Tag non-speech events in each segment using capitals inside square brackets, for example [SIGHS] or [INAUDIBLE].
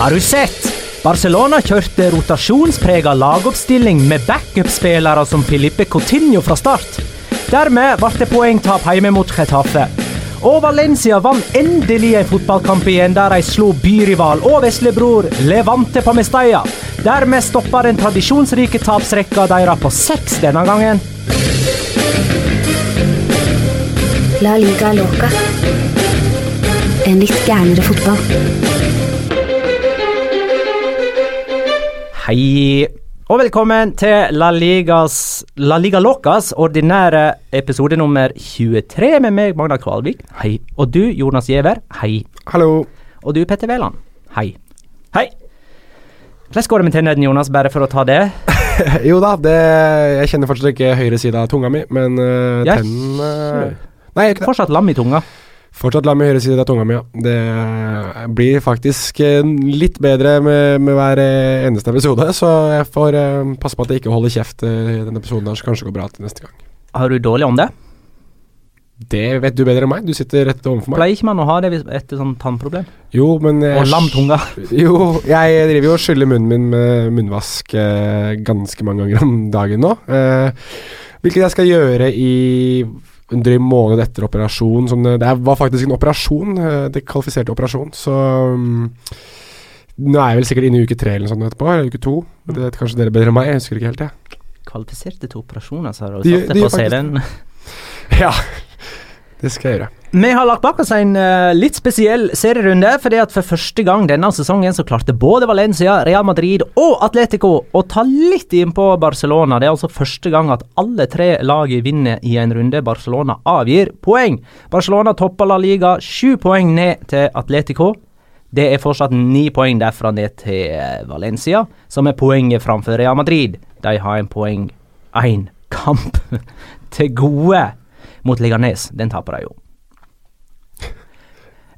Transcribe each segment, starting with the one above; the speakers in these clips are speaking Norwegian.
Har du sett? Barcelona kjørte rotasjonsprega lagoppstilling med backup-spillere som Filipe Coutinho fra start. Dermed ble det poengtap hjemme mot Getafe. Og Valencia vant endelig en fotballkamp igjen der de slo byrival og veslebror Levante på Mestalla. Dermed stoppa den tradisjonsrike tapsrekka deres på seks denne gangen. La liga loca. En litt gærnere fotball. Hei, og velkommen til La, Ligas, La Liga Locas ordinære episode nummer 23 med meg, Magna Kvalvik. Hei. Og du, Jonas Giæver. Hei. Hallo. Og du, Petter Wæland. Hei. Hei. Hvordan går det med tennene, Jonas, bare for å ta det? [LAUGHS] jo da, det, jeg kjenner fortsatt ikke høyre side av tunga mi, men uh, tennene uh, Nei, jeg er ikke det. Fortsatt lam i tunga. Fortsatt lar meg høyre side av tunga mi, ja. Det blir faktisk eh, litt bedre med, med hver eh, eneste episode, så jeg får eh, passe på at jeg ikke holder kjeft i denne episoden, her, så kanskje det går bra til neste gang. Har du dårlig ånde? Det vet du bedre enn meg, du sitter rett overfor meg. Pleier ikke man å ha det etter sånn tannproblem? Jo, men jeg, Og lam tunga? [LAUGHS] Jo, jeg driver jo og skyller munnen min med munnvask eh, ganske mange ganger om dagen nå. Eh, hvilket jeg skal gjøre i en drøy måned etter operasjon. Det, det var faktisk en operasjon, eh, det kvalifiserte operasjon, så mm, Nå er jeg vel sikkert inne i uke tre eller noe sånt etterpå, eller uke to. Det vet kanskje dere bedre enn meg, jeg husker ikke helt, jeg. Kvalifiserte til operasjoner, så har du De- satt det de på CD-en. [LAUGHS] Ja, det skal jeg gjøre. Vi har lagt bak oss en uh, litt spesiell serierunde, fordi at for første gang denne sesongen så klarte både Valencia, Real Madrid og Atletico å ta litt innpå Barcelona. Det er altså første gang at alle tre lag vinner i en runde. Barcelona avgir poeng. Barcelona topper La Liga, sju poeng ned til Atletico. Det er fortsatt ni poeng derfra ned til eh, Valencia, som er poenget framfor Real Madrid. De har en poeng, én kamp [LAUGHS] til gode mot Liganes. Den taper de jo.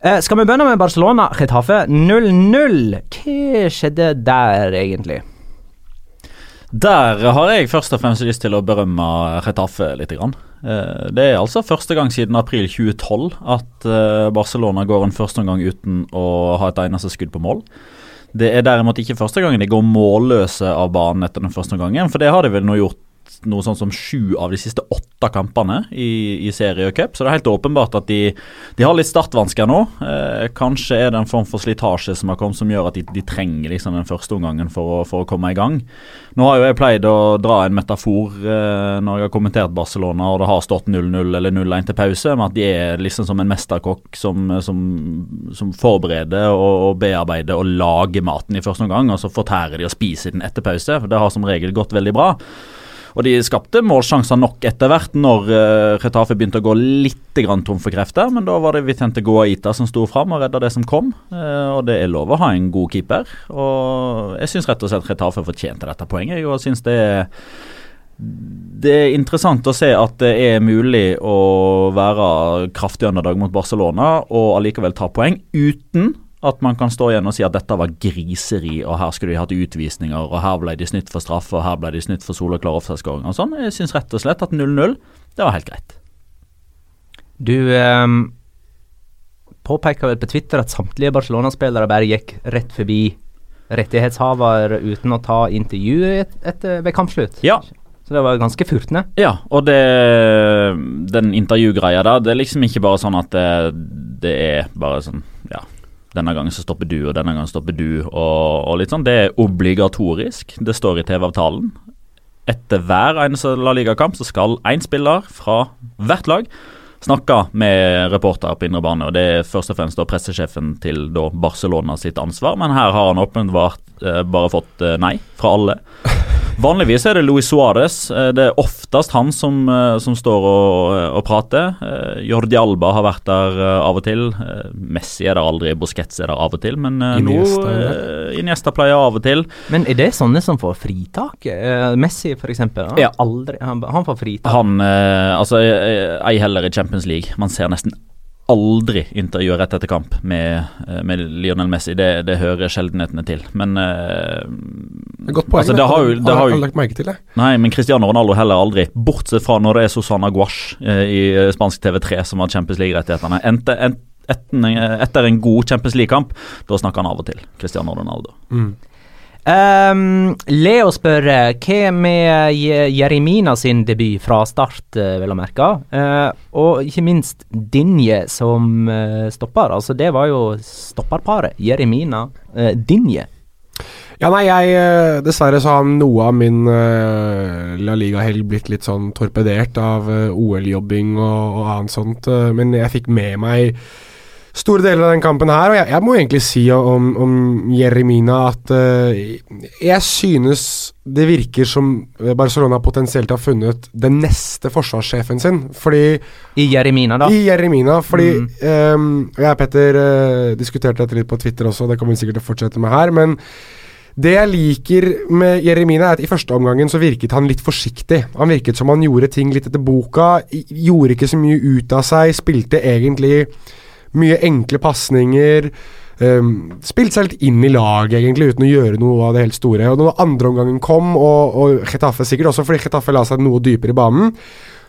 Eh, skal vi begynne med Barcelona? Getafe 0-0. Hva skjedde der, egentlig? Der har jeg først og fremst lyst til å berømme Retafe litt. Eh, Det er altså første gang siden april 2012 at eh, Barcelona går en første omgang uten å ha et eneste skudd på mål. Det er derimot ikke første gangen de går målløse av banen etter den første omgangen, for det har de vel nå gjort noe sånn som sju av de siste åtte kampene i, i serie og cup, så det er helt åpenbart at de, de har litt startvansker nå. Eh, kanskje er det en form for slitasje som har kommet som gjør at de, de trenger liksom den første omgangen for å, for å, komme i gang. Nå har jo jeg pleid å dra en metafor eh, når jeg har kommentert Barcelona og det har stått 0-0 eller 0-1 til pause, med at de er liksom som en mesterkokk som, som, som forbereder og, og bearbeider og lager maten i første omgang, og så fortærer de og spiser den etter pause. for Det har som regel gått veldig bra. Og de skapte målsjanser nok etter hvert når uh, Retafe begynte å gå litt tom for krefter, men da var det Vitente Goaita som sto fram og redda det som kom. Uh, og det er lov å ha en god keeper. Og jeg syns rett og slett Retafe fortjente dette poenget. Jeg synes det er det er interessant å se at det er mulig å være kraftig underdag mot Barcelona og allikevel ta poeng uten at man kan stå igjen og si at dette var griseri, og her skulle de hatt utvisninger, og her ble de snytt for straffe, og her ble de snytt for soleklar offside-skåring og sånn. Jeg syns rett og slett at 0-0, det var helt greit. Du eh, påpeker vel på Twitter at samtlige Barcelona-spillere bare gikk rett forbi rettighetshaver uten å ta intervju et, et, ved kampslutt. Ja. Så det var ganske furtende. Ja, og det, den intervjugreia der, det er liksom ikke bare sånn at det, det er bare sånn denne gangen så stopper du, og denne gangen stopper du, og, og litt sånn. Det er obligatorisk. Det står i TV-avtalen. Etter hver eneste La Liga-kamp så skal én spiller fra hvert lag snakke med reportere på indre bane. og Det er først og fremst da pressesjefen til da Barcelona sitt ansvar, men her har han åpenbart eh, bare fått eh, nei fra alle. Vanligvis er det Luis Suárez. Eh, det er oftest han som, eh, som står og, eh, og, prater. Jordi Alba har vært der av og til. Messi er der aldri, Busquets er der av og til. Men Iniesta, nå Iniesta pleier av og til. Men er det sånne som får fritak? Messi, f.eks. Han, ja. han, han får fritak. Han, altså, ei heller i Champions League. Man ser nesten aldri intervjuer rett etter kamp med, eh, med Lionel Messi. Det, det, hører sjeldenhetene til. Men uh, Godt poeng. Altså, det har jo, det har jo, lagt merke til det. Nei, men Cristiano Ronaldo heller aldri. Bortsett fra når det er Susana Guash uh, i spansk TV3 som har Champions League-rettighetene. Etter, etter, en god Champions League-kamp, da snakker han av og til. Cristiano Ronaldo. Mm. Um, Leo spør hva med Jeremina sin debut fra start, uh, vel å merke. Uh, og ikke minst Dinje som uh, stopper. Altså, det var jo stopperparet. Jeremina Dinje. Ja, nei, jeg Dessverre så har noe av min La Liga-helg blitt litt sånn torpedert av OL-jobbing og, og, annet sånt. men jeg fikk med meg store deler av den kampen her. Og jeg, jeg må egentlig si om, om Jeremina at uh, jeg synes det virker som Barcelona potensielt har funnet den neste forsvarssjefen sin. Fordi I Jeremina, da? I Jeremina, fordi mm. um, Jeg og Petter uh, diskuterte dette litt på Twitter også, det kommer vi sikkert til å fortsette med her. men det jeg liker med Jeremina, er at i første omgangen så virket han litt forsiktig. Han virket som han gjorde ting litt etter boka, gjorde ikke så mye ut av seg, spilte egentlig mye enkle pasninger. Um, spilte seg litt inn i laget, egentlig, uten å gjøre noe av det helt store. Og Når andreomgangen kom, og, og Chetaffe sikkert også fordi Chetaffe la seg noe dypere i banen,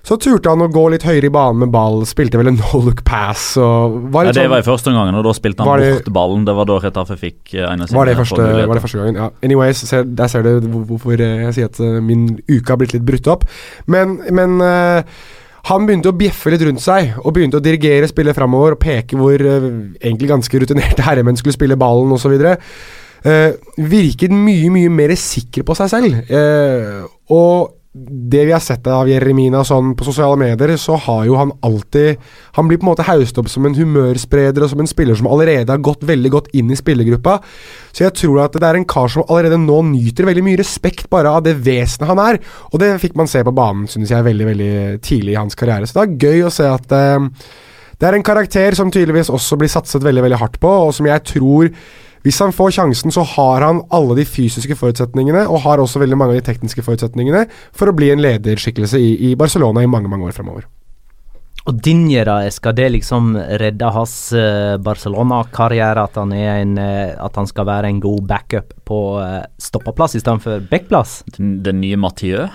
så turte han å gå litt høyere i banen med ball, spilte vel en [LAUGHS] no look pass. Var ja, det sånn, var i første omgangen, og da spilte han bort ballen. Det var da Chetaffe fikk eh, en av sine var det, første, var det første gangen? Ja. Anyways, ser, der ser du hvorfor jeg sier at eh, min uke har blitt litt brutt opp. Men, men uh, han begynte å bjeffe litt rundt seg og begynte å dirigere spillet framover og peke hvor uh, egentlig ganske rutinerte [LAUGHS] herremenn skulle spille ballen osv. Uh, eh, virket mye, mye mer sikker på seg selv. Uh, og det vi har sett av Jeremina sånn på sosiale medier, så har jo han alltid Han blir på en måte haust opp som en humørspreder og som en spiller som allerede har gått veldig godt inn i spillergruppa. Så jeg tror at det er en kar som allerede nå nyter veldig mye respekt bare av det vesenet han er. Og det fikk man se på banen, synes jeg, veldig veldig tidlig i hans karriere. Så det er gøy å se at uh, det er en karakter som tydeligvis også blir satset veldig, veldig hardt på, og som jeg tror hvis han får sjansen, så har han alle de fysiske forutsetningene, og har også veldig mange av de tekniske forutsetningene, for å bli en lederskikkelse i, i Barcelona i mange, mange år fremover. Og Dinje, da, skal det liksom redde hans uh, Barcelona-karriere? At, han uh, at han skal være en god backup på uh, stoppeplass istedenfor backplass? Den, den nye Mathieu?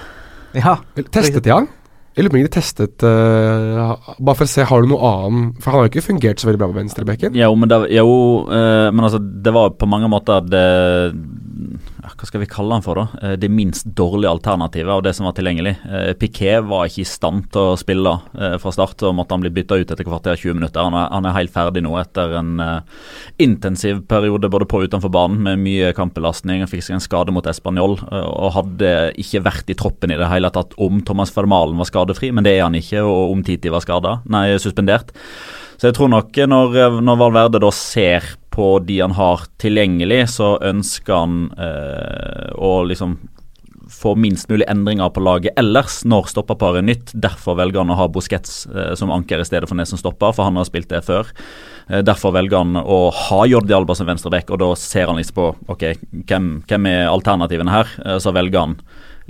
Ja. Testet jeg han? Jeg lurer på om de testet uh, Bare for å se, har du noe annet For han har jo ikke fungert så veldig bra på venstrebekken. Jo, men, det, jo, uh, men altså, det var på mange måter det hva skal vi kalle han for, da? Eh, Det minst dårlige alternativet av det som var tilgjengelig. Eh, Piquet var ikke i stand til å spille eh, fra start, og måtte han bli bytta ut etter kvarter 20 minutter. Han er, han er helt ferdig nå etter en intensiv periode både på og utenfor banen med mye kampbelastning. Han fikk seg en skade mot Español og hadde ikke vært i troppen i det hele tatt om Thomas Fermalen var skadefri, men det er han ikke, og om Titi var skada, nei, suspendert. Så jeg tror nok når, når Valverde da ser på de han har tilgjengelig, så ønsker han eh, å liksom få minst mulig endringer på laget ellers når stopperparet er nytt. Derfor velger han å ha Busquets eh, som anker i stedet for Nesen stopper, for han har spilt det før. Eh, derfor velger han å ha Jordi Alba som venstreback, og da ser han liksom på ok, hvem, hvem er alternativene her. Eh, så velger han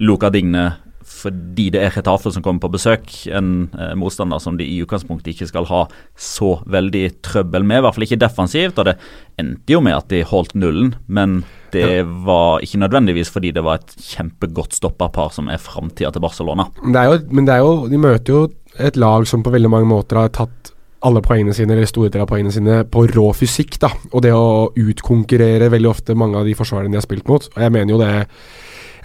Luca Digne fordi det er Retafe som kommer på besøk. En eh, motstander som de i utgangspunktet ikke skal ha så veldig trøbbel med. I hvert fall ikke defensivt. og Det endte jo med at de holdt nullen, men det var ikke nødvendigvis fordi det var et kjempegodt stopperpar som er framtida til Barcelona. Det jo, men det er jo, de møter jo et lag som på veldig mange måter har tatt alle poengene sine, eller store deler av poengene sine, på rå fysikk. da, Og det å utkonkurrere veldig ofte mange av de forsvarene de har spilt mot. Og jeg mener jo det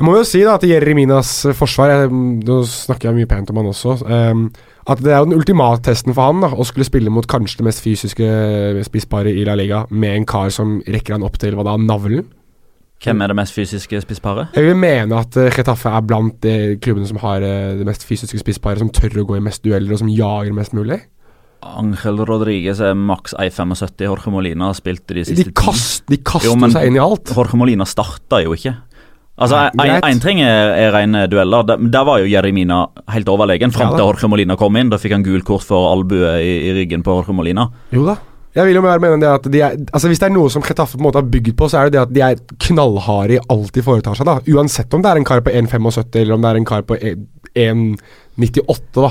Jeg må jo si da at Jereminas forsvar jeg, Nå snakker jeg mye pent om han også. Um, at det er jo den ultimate testen for han da, å skulle spille mot kanskje det mest fysiske spissparet i La Liga, med en kar som rekker han opp til hva da, navlen. Hvem er det mest fysiske spissparet? Jeg vil mene at uh, Getafe er blant de klubbene som har uh, det mest fysiske spissparet, som tør å gå i mest dueller, og som jager mest mulig. Angel Rodriguez er maks 1,75. Jorge Molina spilte de siste De, kast, de kaster Jo, seg inn i alt. Jorge Molina starta jo ikke. Altså. Én ting er, er rene dueller. Der, der var jo Jeremina helt overlegen fram Ja til Jorge Molina kom inn. Da fikk han gult kort for albue i, i ryggen på Jorge Molina. Jo da. Jeg vil jo mer mene det at de er, altså Hvis det er noe som Chetaffe på en måte har bygd på, så er det det at de er knallharde i alt de foretar seg. da Uansett om det er en kar på 1,75 eller om det er en kar på 1,98. da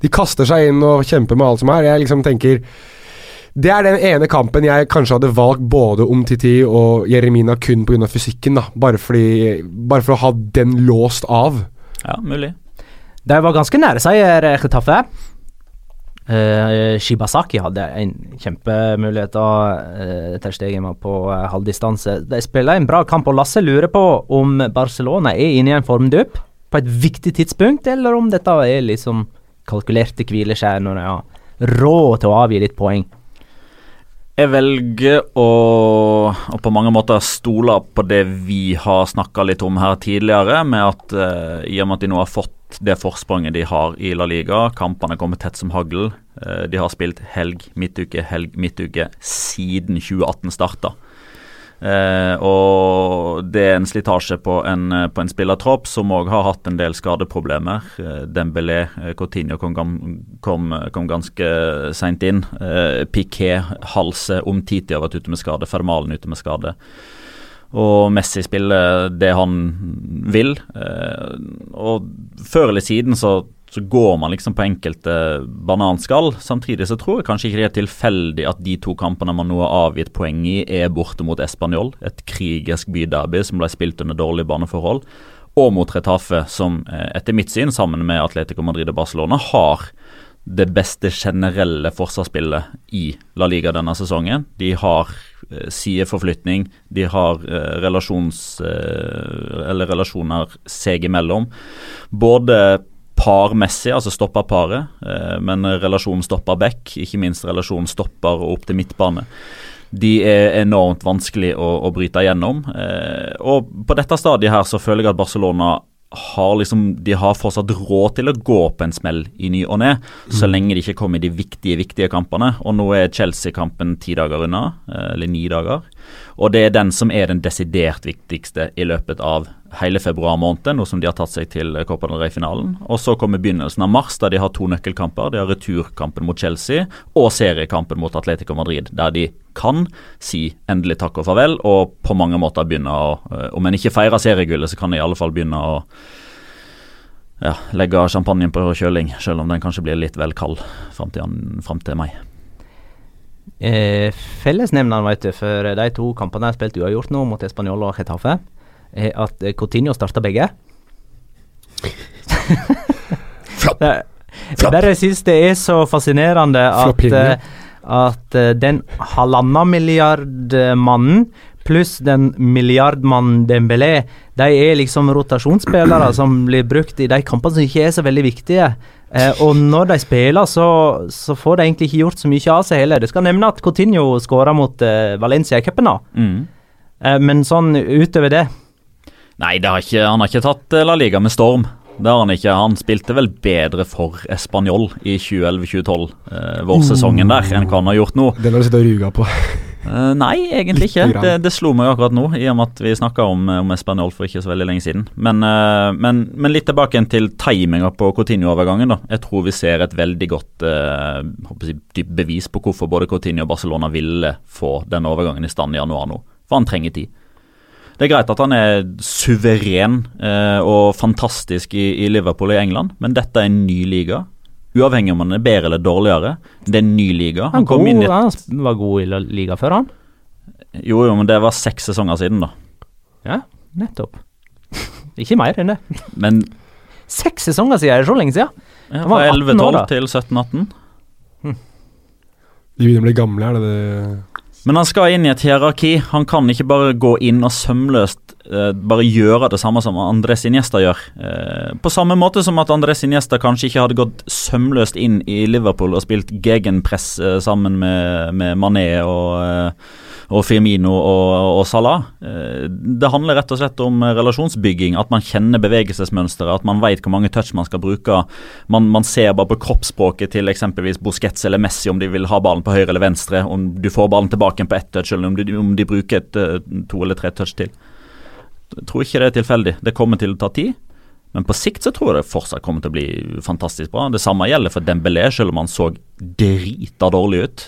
De kaster seg inn og kjemper med alt som er. Jeg liksom tenker Det er den ene kampen jeg kanskje hadde valgt både om Titi og Jeremina kun pga. fysikken. da Bare, fordi, bare for å ha den låst av. Ja, mulig. De var ganske nære seier, Chetaffe. Uh, Shibasaki hadde en kjempemulighet av uh, Ter Stegen var på uh, halvdistanse. De spiller en bra kamp, og Lasse lurer på om Barcelona er inne i en formdupp på et viktig tidspunkt, eller om dette er liksom kalkulerte hvileskjær når de har råd til å avgi litt poeng. Jeg velger å, å på mange måter stole på det vi har snakka litt om her tidligere, med at eh, i og med at de nå har fått det forspranget de har i La Liga, kampene kommer tett som hagl. Eh, de har spilt helg, midtuke, helg, midtuke siden 2018 starta. Eh, og det er en slitasje på en, eh, på en spillertropp som òg har hatt en del skadeproblemer. Eh, Dembélé, eh, Coutinho kom, kom, kom ganske seint inn. Eh, Piquet, Halse, Omtiti har vært ute med skade. Fermalen ute med skade. Og Messi spiller det han vil. Eh, og før eller siden så, så går man liksom på enkelte bananskall. Samtidig så tror jeg kanskje ikke det er tilfeldig at de to kampene man nå har avgitt poeng i, er borte mot Español, et krigersk byderby som ble spilt under dårlige baneforhold, og mot Retafe, som eh, etter mitt syn, sammen med Atletico Madrid og Barcelona, har det beste generelle forsvarsspillet i La Liga denne sesongen. De har eh, sideforflytning, de har eh, eh, relasjoner seg imellom. Både parmessig, altså stopperparet, eh, men relasjonen stopper-back, ikke minst relasjonen stopper og opp til midtbane. De er enormt vanskelig å, å bryte igjennom. Eh, og på dette stadiet her så føler jeg at Barcelona har liksom, de har fortsatt råd til å gå på en smell i ny og ne, så lenge de ikke kommer i de viktige viktige kampene. Og nå er Chelsea-kampen ti dager unna, eh, eller ni dager. Og det er den som er den desidert viktigste i løpet av hele februar måned, nå som de har tatt seg til Copa del Rey-finalen. Og så kommer begynnelsen av mars, der de har to nøkkelkamper. De har returkampen mot Chelsea og seriekampen mot Atletico Madrid, der de kan si endelig takk og farvel, og på mange måter begynne å eh, Om en ikke feirer seriegullet, så kan de i alle fall begynne å ja, legge champagnen på kjøling, selv om den kanskje blir litt vel kald fram til, fram til mai. Eh, Fellesnevneren vet du, for de to kampene jeg spilte uavgjort nå mot Español og Getafe, er at eh, Coutinho starta begge. [LAUGHS] Flopp. Det- Jeg bare syns det er så fascinerende at, eh, at eh, den halvannen milliard-mannen pluss den milliardmannen Dembélé, de er liksom rotasjonsspillere [CLEARS THROAT] som blir brukt i de kampene som ikke er så veldig viktige. Eh, og når de spiller, så, så får de egentlig ikke gjort så mye av seg heller. Det skal nevne at Coutinho skåra mot eh, Valencia i cupen, da. Mm. Eh, men sånn utover det Nei, det har ikke, han har ikke tatt eh, La Liga med storm. Det har han ikke. Han spilte vel bedre for Español i 2011-2012, eh, vårsesongen der, enn hva han har gjort nå. Den har du sittet og ruga på. Eh, nei, egentlig ikke. Det, det slo meg akkurat nå, i og med at vi snakka om, om Espanol for ikke så veldig lenge siden. Men, uh, men, men litt tilbake til timinga på Coutinho-overgangen. da. Jeg tror vi ser et veldig godt uh, jeg, bevis på hvorfor både Coutinho og Barcelona ville få denne overgangen i stand i januar nå. For han trenger tid. Det er greit at han er suveren eh, og fantastisk i, i Liverpool i England, men dette er en ny liga. Uavhengig om han er bedre eller dårligere. Det er en ny liga. Han, kom god, inn i et, han var god i liga før, han. jo, jo, men det var seks sesonger siden, da. Ja, nettopp. [LAUGHS] ikke mer enn det. Men Seks sesonger siden, er det så lenge siden? ja, Han var fra 18 år 11-12 da. til 17-18. De begynner å bli gamle, er det det Men han skal inn i et hierarki. Han kan ikke bare gå inn og sømløst eh, bare gjøre det samme som Andres Iniesta gjør. Eh, på samme måte som at Andres Iniesta kanskje ikke hadde gått sømløst inn i Liverpool og spilt gegenpress eh, sammen med, med Mané og, eh, og Firmino og, og Salah. Eh, det handler rett og slett om relasjonsbygging. At man kjenner bevegelsesmønsteret, at man vet hvor mange touch man skal bruke. Man, man ser bare på kroppsspråket til eksempelvis Busquets eller Messi om de vil ha ballen på høyre eller venstre, om du får ballen tilbake på ett touch, eller om de, om de bruker et, eh, to eller tre touch til. Jeg tror ikke det er tilfeldig. Det kommer til å ta tid. Men på sikt så tror jeg det fortsatt kommer til å bli fantastisk bra. Det samme gjelder for Dembélé, selv om han så drita dårlig ut.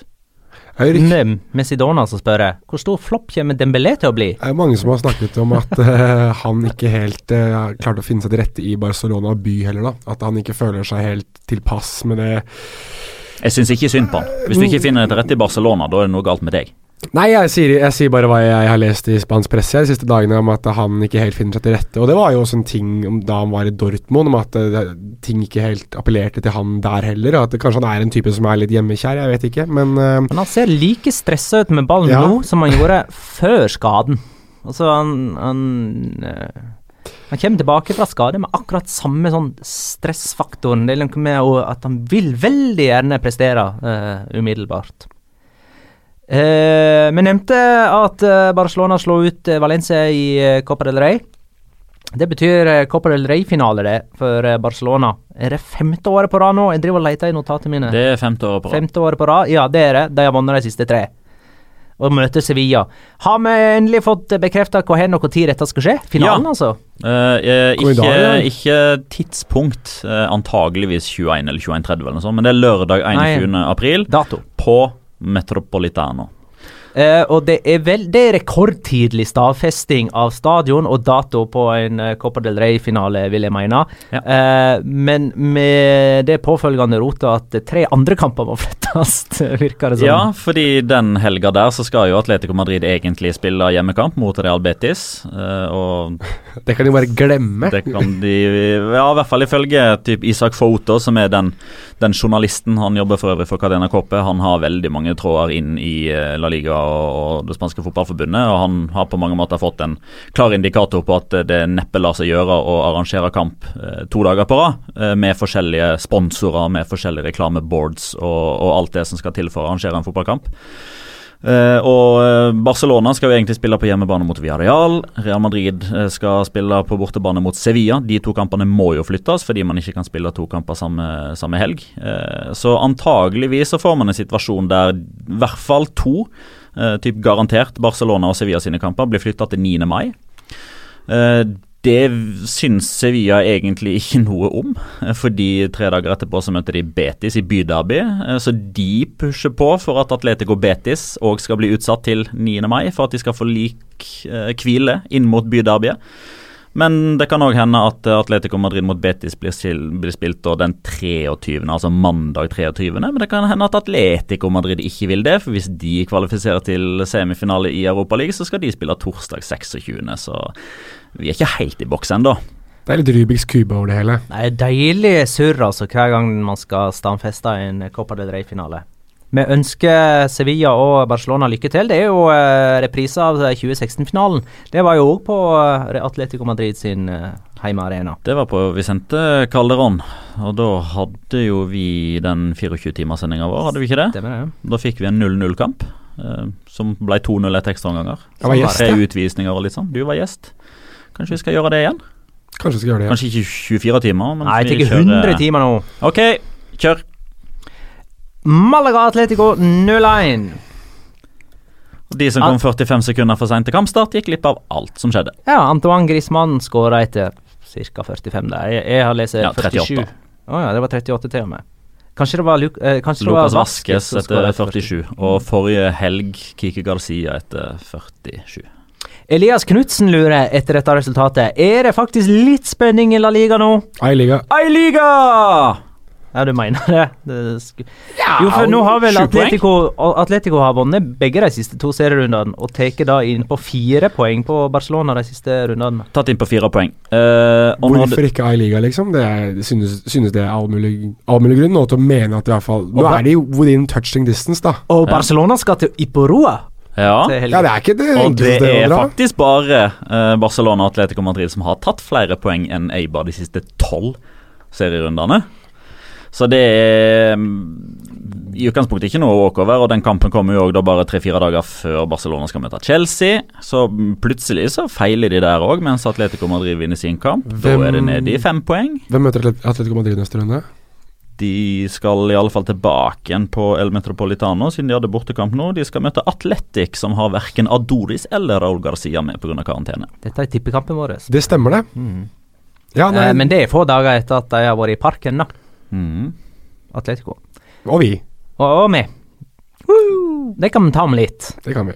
Det er jo Med, med Sidona som spør jeg hvor stor flopp kommer Dembélé til å bli? det er mange som har snakket om at uh, han ikke helt uh, klarte å finne seg til rette i Barcelona by heller, da. At han ikke føler seg helt tilpass med det Jeg syns ikke synd på han. Hvis du ikke finner deg til rette i Barcelona, da er det noe galt med deg. Nei, jeg sier, jeg sier bare hva jeg har lest i spansk presse de siste dagene, om at han ikke helt finner seg til rette. Og det var jo også en ting om, da han var i Dortmund, om at eh, ting ikke helt appellerte til han der heller. At det, kanskje han er en type som er litt hjemmekjær, jeg vet ikke. Men uh, Men han ser like stressa ut med ballen Ja. nå som han gjorde før skaden. Altså, han han, uh han kommer tilbake fra skade med akkurat samme sånn stressfaktoren. Det er noe med at han vil veldig gjerne prestere uh, umiddelbart. Eh, Vi nevnte at eh, Barcelona slo ut eh, Valencia i eh, Copa del Rey. Det betyr Copa del Rey-finale det for Barcelona. Er det femte året på rad nå? Jeg driver og leter i notatene mine. Det er femte året på rad. Femte året på rad? Ja, det er det. De har vunnet de siste tre. Og møter Sevilla. Har vi endelig fått bekrefta hvor hen og når dette skal skje? Finalen, Ja. altså? Eh, ikke, dag, ja. ikke tidspunkt, eh, antageligvis 21 eller 21.30 eller noe sånt, men det er lørdag 21. april Dato. på Metropolitano. Eh, og det er vel Det er rekordtidlig stadfesting av stadion og dato på en uh, Copa del Rey-finale, vil jeg mene. Ja. Eh, men med det påfølgende rotet at tre andre kamper må flyttes, [LAUGHS] virker det som. Ja, fordi den helga der så skal jo Atletico Madrid egentlig spille hjemmekamp mot Real Betis. eh, og [LAUGHS] det kan de bare glemme. det kan de Ja, i hvert fall ifølge typ Isak Foto, som er den, den journalisten. Han jobber for øvrig for Cadena Coppe. Han har veldig mange tråder inn i eh, La Liga og, det spanske fotballforbundet. Og han har på mange måter fått en klar indikator på at det neppe lar seg gjøre å arrangere kamp eh, to dager på rad, eh, med forskjellige sponsorer, med forskjellige reklameboards og, og alt det som skal til for å arrangere en fotballkamp. Uh, og Barcelona skal jo egentlig spille på hjemmebane mot Villarreal. Real Madrid skal spille på bortebane mot Sevilla. De to kampene må jo flyttes fordi man ikke kan spille to kamper samme, samme helg. Uh, så antageligvis så får man en situasjon der i hvert fall to, typ garantert Barcelona og Sevilla sine kamper, blir flytta til 9. mai. Eh, det syns Sevilla egentlig ikke noe om, eh, fordi tre dager etterpå så møter de Betis i byderby. eh, Så de pusher på for at Atletico Betis òg skal bli utsatt til 9. mai, for at de skal få lik eh, hvile inn mot byderbyet. Men det kan òg hende at eh, Atletico Madrid mot Betis blir, blir spilt da den 23., altså mandag 23., men det kan hende at Atletico Madrid ikke vil det, for hvis de kvalifiserer til semifinale i Europaligaen, så skal de spille torsdag 26., så vi er ikke helt i boks ennå. Det er litt Rubiks kube over det hele. Det er deilig surr altså, hver gang man skal stamfeste en Copa del Rey-finale. Vi ønsker Sevilla og Barcelona lykke til. Det er jo uh, reprise av 2016-finalen. Det var jo òg på uh, Atletico Madrid sin heimearena. Det var på Vicente Calderón, og da hadde jo vi den 24-timerssendinga vår, hadde vi ikke det? Stemmer det. Da fikk vi en 0-0-kamp, uh, som ble 2-0 etter ekstraomganger. Tre utvisninger og litt sånn. Du var gjest. Kanskje vi skal gjøre det igjen? Kanskje vi skal gjøre det. Ja. Kanskje ikke 24 timer, men Nei, jeg vi tenker 100 timer nå. Ok, kjør. Malaga Atletico 0-1. De som kom 45 sekunder for seint til kampstart, gikk glipp av alt som skjedde. Ja, Antoine Griezmann skåra etter ca. 45 der. Jeg, jeg har lest Ja, 47. Å oh, ja, det var 38 til og med. Kanskje det var, Lu eh, var Vasques etter skåret 47, og forrige helg Kike Garcia etter 47. Elias Knutsen lurer etter dette resultatet. Er det faktisk litt spenning i La Liga nå? Ei liga. Ei Liga! Ja, du mener det? det sk jo, for nå har vel. Atletico, Atletico har vunnet begge de siste to serierundene og tatt da inn på fire poeng på Barcelona de siste rundene. Tatt inn på fire poeng. Uh, og nå, Hvorfor ikke A-liga, liksom? Det er, synes, synes det er all mulig, all mulig grunn nå til å mene at i hvert fall Nå er de within touching distance, da. Og Barcelona skal til Iporoa. ja, Ja, det er ikke det og det er faktisk bare uh, Barcelona og Atletico Madrid som har tatt flere poeng enn Eibar de siste tolv serierundene. Så det er mm, i utgangspunktet ikke noe walkover, og den kampen kommer jo også da bare tre-fire dager før Barcelona skal møte Chelsea. Så mm, plutselig så feiler de der òg, mens Atletico Madrid vinner sin kamp. Hvem- Da er det nede i fem poeng. Hvem møter Atletico Madrid neste runde? De skal i alle fall tilbake igjen på El Metropolitano, siden de hadde bortekamp nå. De skal møte Atletic, som har verken Adoris eller Raúl Garcia med pga. karantene. Dette er tippekampen vår. Det stemmer, det. Ja, nei, Eh, men det er få dager etter at de har vært i parken, da. Mhm. Atletico. og vi. Og, og vi. Woo! Det kan vi ta om litt. Det kan vi.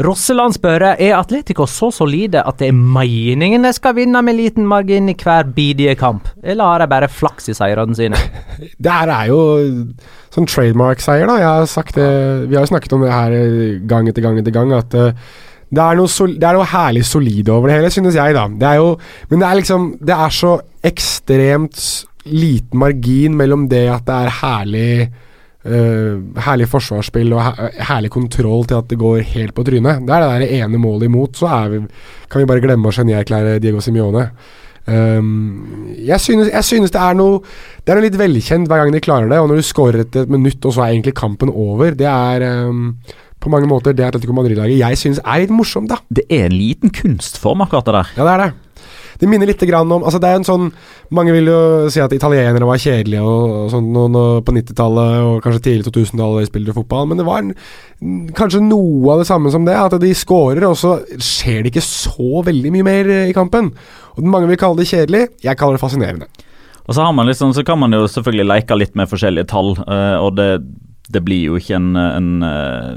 Rosseland spør er Atletico så solide at det er meningen de skal vinne med liten margin i hver bidige kamp, eller har de bare flaks i seirene sine? [LAUGHS] Det her er jo sånn trademark-seier, da. Jeg har sagt det Vi har jo snakket om det her eh, gang etter gang etter gang, at eh, det er, sol, det er noe herlig solid over det hele, synes jeg, da. Det er jo Men det er liksom Det er så ekstremt liten margin mellom det at det er herlig uh, herlig forsvarsspill og her, herlig kontroll til at det går helt på trynet. Det er det der ene målet imot, så vi, kan vi bare glemme å genierklære Diego Simione. Um, jeg, synes, jeg synes det er noe Det er noe litt velkjent hver gang de klarer det. Og når du scorer etter et minutt, og så er egentlig kampen over, det er um, på mange måter det Atletico Madrid-laget jeg synes er litt morsomt, da. Det er en liten kunstform, akkurat det der. Ja, det er det. Det minner litt om altså Det er en sånn Mange vil jo si at italienere var kjedelige og, og sånn og, og på 90-tallet og kanskje tidlig 2000-tallet de spilte fotball, men det var en, kanskje noe av det samme som det. At de scorer, og så skjer det ikke så veldig mye mer eh, i kampen. Og Mange vil kalle det kjedelig. Jeg kaller det fascinerende. Og så, liksom, så kan man jo selvfølgelig leke litt med forskjellige tall, eh, og det, det blir jo ikke en, en eh,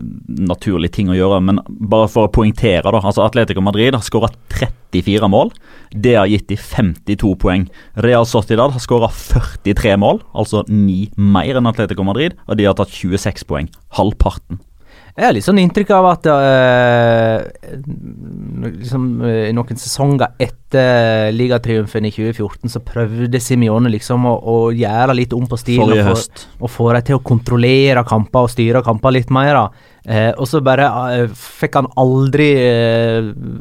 naturlig ting å gjøre. Men bare for å poengtere, da. altså Atletico Madrid har skåra 34 mål. Det har gitt de 52 poeng. Real Sociedad har skåra 43 mål, altså ni mer enn Atletico Madrid, og de har tatt 26 poeng. Halvparten. Jeg har litt sånn inntrykk av at uh, liksom, uh, noen sesonger etter ligatriumfen i 2014, så prøvde Simione liksom å, å gjøre litt om på stilen. Og høst. Og få dem til å kontrollere kamper og styre kamper litt mer. Eh, og så bare fikk han aldri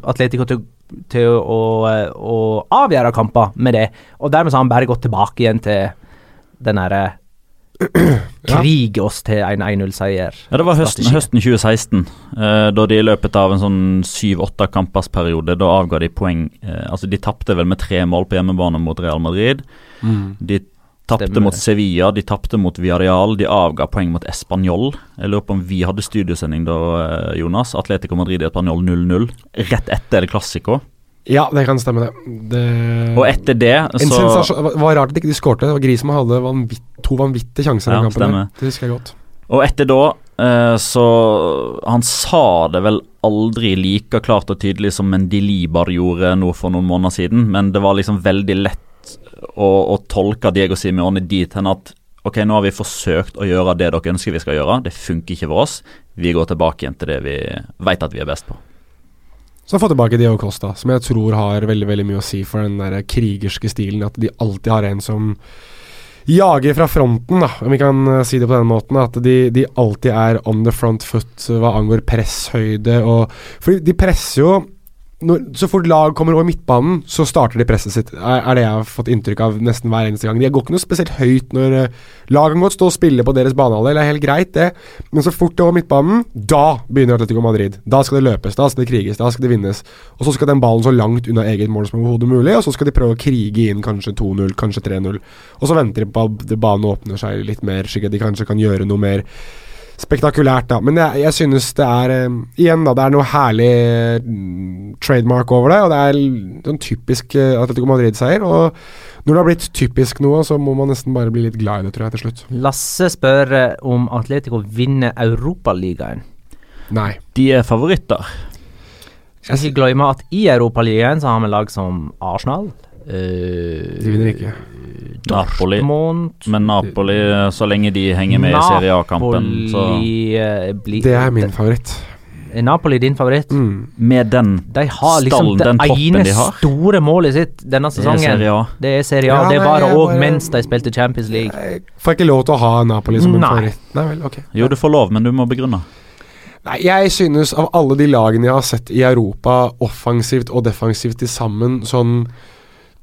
Atletico til, til å, å avgjøre kamper med det. Og dermed så har han bare gått tilbake igjen til den derre Krige oss til en 1-0-seier. Ja, Det var høsten, høsten 2016, eh, da de i løpet av en sånn syv-åtte kampersperiode Da avga de poeng eh, Altså, de tapte vel med tre mål på hjemmebane mot Real Madrid. De tapte mot. Sevilla, de tapte mot Villarreal, de avga poeng mot Español. Jeg lurer på om vi hadde studiosending da, eh, Jonas. Atletico Madrid i Español 0-0. Rett etter El Classico. Ja, det kan stemme, det. det Og etter det en så det var rart at ikke de skårte. Det var Griezmann hadde vanvitt, to vanvittige sjanser i Ja, kampen. Der. Det husker jeg godt. Og etter da eh, så Han sa det vel aldri like klart og tydelig som Mendy Libar gjorde nå for noen måneder siden, men det var liksom veldig lett å, å tolke Diego Simione dit hen at Ok, nå har vi forsøkt å gjøre det dere ønsker vi skal gjøre. Det funker ikke for oss. Vi går tilbake igjen til det vi vet at vi er best på. Så få tilbake Diego Costa, som jeg tror har veldig veldig mye å si for den der krigerske stilen. At de alltid har en som jager fra fronten, da, om vi kan eh, si det på den måten. At de, de alltid er on the front foot hva angår presshøyde og For de presser jo når, Så fort lag kommer over midtbanen, så starter de presset sitt. Er, er det jeg har fått inntrykk av nesten hver eneste gang. De går ikke noe spesielt høyt når uh, lag kan godt stå og spille på deres banehalvdel, det er helt greit, det. Men så fort det er over midtbanen, da begynner Atletico Madrid. Da skal det løpes, da skal det kriges, da skal det vinnes. Og så skal den ballen så langt unna eget mål som overhodet mulig, og så skal de prøve å krige inn kanskje 2-0, kanskje 3-0. Og så venter de på at banen åpner seg litt mer, slik at de kanskje kan gjøre noe mer spektakulært, da. Men jeg, jeg synes det er eh, Igjen, da. Det er noe herlig mm, trademark over det. Og det er en typisk uh, Atletico Madrid-seier. Og når det har blitt typisk noe, så må man nesten bare bli litt glad i det, tror jeg, til slutt. Lasse spør eh, om Atletico vinner Europaligaen. Nei. De er favoritter. Skal ikke glemme at i Europaligaen så har vi lag som Arsenal. Eh, De vinner ikke. Napoli. Dortmund Men Napoli, så lenge de henger med i Serie A-kampen, så Napoli, eh, Det er min favoritt. Er Napoli din favoritt? Mm. Med den De har liksom Stallen, den toppen de har. Det ene store målet sitt denne Det er sesongen. Serie A. Det er Serie A. Ja, det nei, var det òg mens de spilte Champions League. Jeg får ikke lov til å ha Napoli som en favoritt. Nei vel, ok. Jo, du får lov, men du må begrunne. Nei, jeg synes av alle de lagene jeg har sett i Europa, offensivt og defensivt til sammen, sånn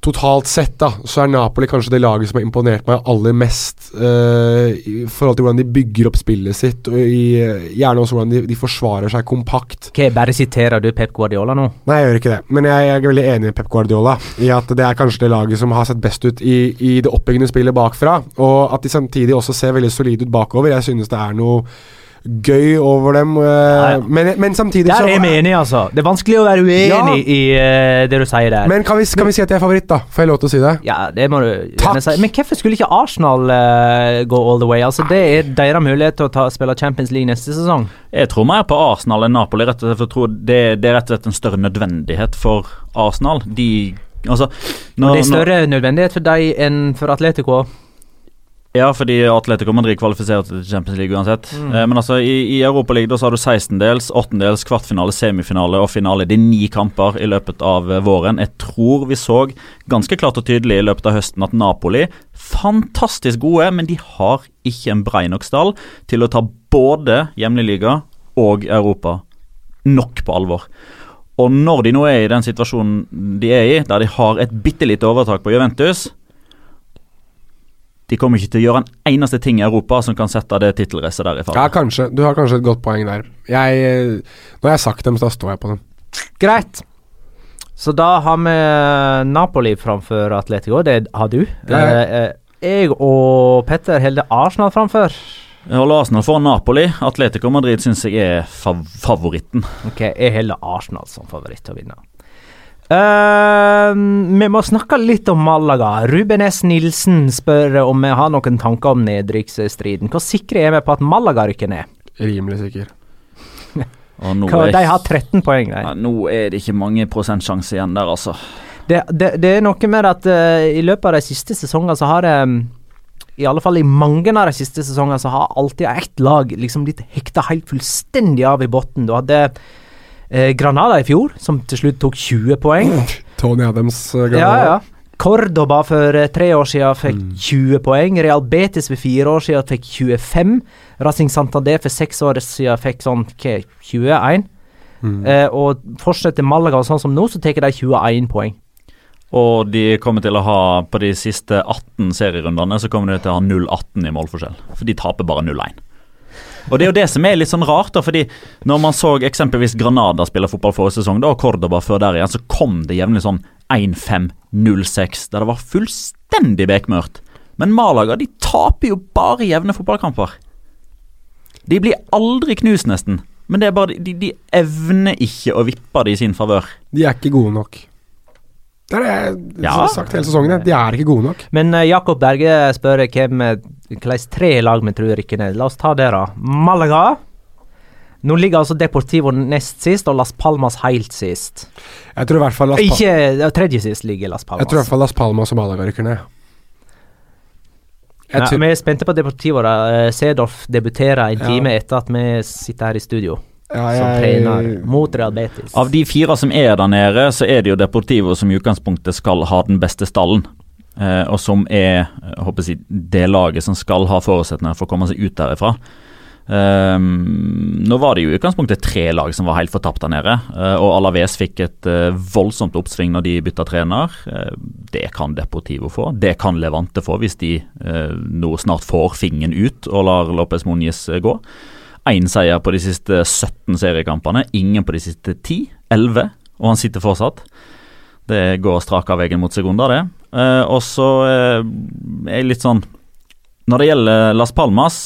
totalt sett, da, så er Napoli kanskje det laget som har imponert meg aller mest uh, i forhold til hvordan de bygger opp spillet sitt, og i, gjerne også hvordan de, de forsvarer seg kompakt. Ok, Bare siterer du Pep Guardiola nå? Nei, jeg gjør ikke det, men jeg, jeg er veldig enig med Pep Guardiola i at det er kanskje det laget som har sett best ut i, i det oppbyggende spillet bakfra, og at de samtidig også ser veldig solide ut bakover. Jeg synes det er noe gøy over dem, eh, Ja, ja. Men, men samtidig Der så er vi enige, altså. Det er vanskelig å være uenig Ja. i uh, det du sier der. Men kan vi, kan vi si at jeg er favoritt, da? Får jeg lov til å si det? ja, det må du Takk. si. Men hvorfor skulle ikke Arsenal uh, gå all the way? Altså, Det er deres mulighet til å ta, spille Champions League neste sesong. Jeg tror mer på Arsenal enn Napoli, rett og slett, for jeg tror det, det er rett og slett en større nødvendighet for Arsenal. De Altså når- det er når- større nødvendighet for dem enn for Atletico. Ja, fordi Atletico Madrid kvalifiserer til Champions League uansett. Mm. Eh, men altså, i, i Europaligaen så har du 16-dels, 8-dels, kvartfinale, semifinale og finale. Det er ni kamper i løpet av eh, våren. Jeg tror vi så ganske klart og tydelig i løpet av høsten at Napoli fantastisk gode, men de har ikke en brei nok stall til å ta både hjemlig liga og Europa nok på alvor. Og når de nå er i den situasjonen de er i, der de har et bitte lite overtak på Juventus de kommer ikke til å gjøre en eneste ting i Europa som kan sette det tittelracet der i Ja, kanskje. Du har kanskje et godt poeng der. Jeg, eh, når jeg har sagt dem, så da står jeg på dem. Greit. Så da har vi Napoli framfor Atletico. Det har du. Ja, ja. Eh, eh, jeg og Petter holder Arsenal framfor. Jeg holder Arsenal foran Napoli. Atletico Madrid syns jeg er fav favoritten. Ok, jeg holder Arsenal som favoritt til å vinne. Eh, vi må snakke litt om Malaga. Ruben S. Nilsen spør om vi har noen tanker om nedrykksstriden. Hvor sikre er vi på at Malaga rykker ned? Rimelig sikker. [LAUGHS] Og nå Hva, er, de har 13 poeng, de. ja, nå er det ikke mange prosentsjanse igjen der, altså. Det, det, det er noe med at uh, i løpet av de siste sesongene så har det um, I alle fall i mange av de siste sesongene så har alltid ett lag liksom blitt hekta helt fullstendig av i bunnen. Du hadde eh, Granada i fjor, som til slutt tok 20 poeng. [LAUGHS] Tony Adams. Granada. Ja, ja. Cordoba for eh, tre år siden fikk Mm. 20 poeng. Real Betis for fire år siden fikk 25. Racing Santander for seks år siden fikk sånn hva, 21. Mm. Eh, og fortsetter Malaga sånn som nå, så tar de 21 poeng. Og de kommer til å ha, på de siste 18 serierundene, så kommer de til å ha 0-18 i målforskjell. For de taper bare 0-1. Og det er jo det som er litt sånn rart, da, fordi når man så eksempelvis Granada spille fotball forrige sesong, da, og Cordoba før der igjen, så kom det jevnlig sånn 1-5-0-6, der det var fullstendig bekmørkt. Men Malaga de taper jo bare jevne fotballkamper. De blir aldri knust, nesten. Men det er bare, de, de evner ikke å vippe det i sin favør. De er ikke gode nok. Det er det jeg Ja. sagt hele sesongen. De er ikke gode nok. Men eh, Jakob Berge spør hvem eh, hvilke tre lag vi tror rykker ned. La oss ta det, da. Malaga. Nå ligger altså Deportivo nest sist, og Las Palmas helt sist. Jeg tror i hvert fall Las, Palmas Ikke Tredje sist ligger Las Palmas. jeg tror i hvert fall Las Palmas og Malaga rykker ned. Nei, vi er spente på Deportivo. da Eh, Sedorf debuterer en Ja. time etter at vi sitter her i studio ja, som jeg, trener mot Real Betis. Av de fire som er der nede, så er det jo Deportivo som i utgangspunktet skal ha den beste stallen. eh, og som er jeg håper jeg, det laget som skal ha forutsetninger for å komme seg ut derifra. Um, nå var det jo i utgangspunktet tre lag som var helt fortapt der nede. Uh, og Alaves fikk et uh, voldsomt oppsving når de bytta trener. Uh, det kan Deportivo få. Det kan Levante få hvis de nå snart får fingeren ut og lar Lopez Moniz gå. Én seier på de siste 17 seriekampene, ingen på de siste 10. 11, og han sitter fortsatt. Det går strak av veien mot sekunder, det. og så er jeg litt sånn Når det gjelder Las Palmas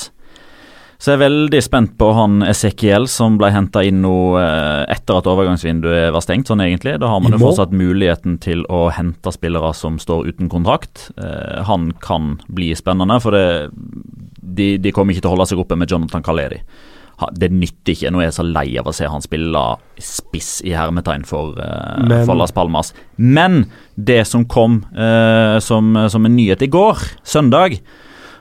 så jeg er veldig spent på han Esekiel som ble henta inn nå eh, etter at overgangsvinduet var stengt, sånn egentlig. Da har man jo fortsatt muligheten til å hente spillere som står uten kontrakt. Eh, han kan bli spennende, for det, de, de, kommer ikke til å holde seg oppe med Jonathan Kaleri. Det nytter ikke. Nå er jeg så lei av å se han spille spiss i hermetegn for, uh, for Las Palmas. Men det som kom uh, som, som en nyhet i går, søndag,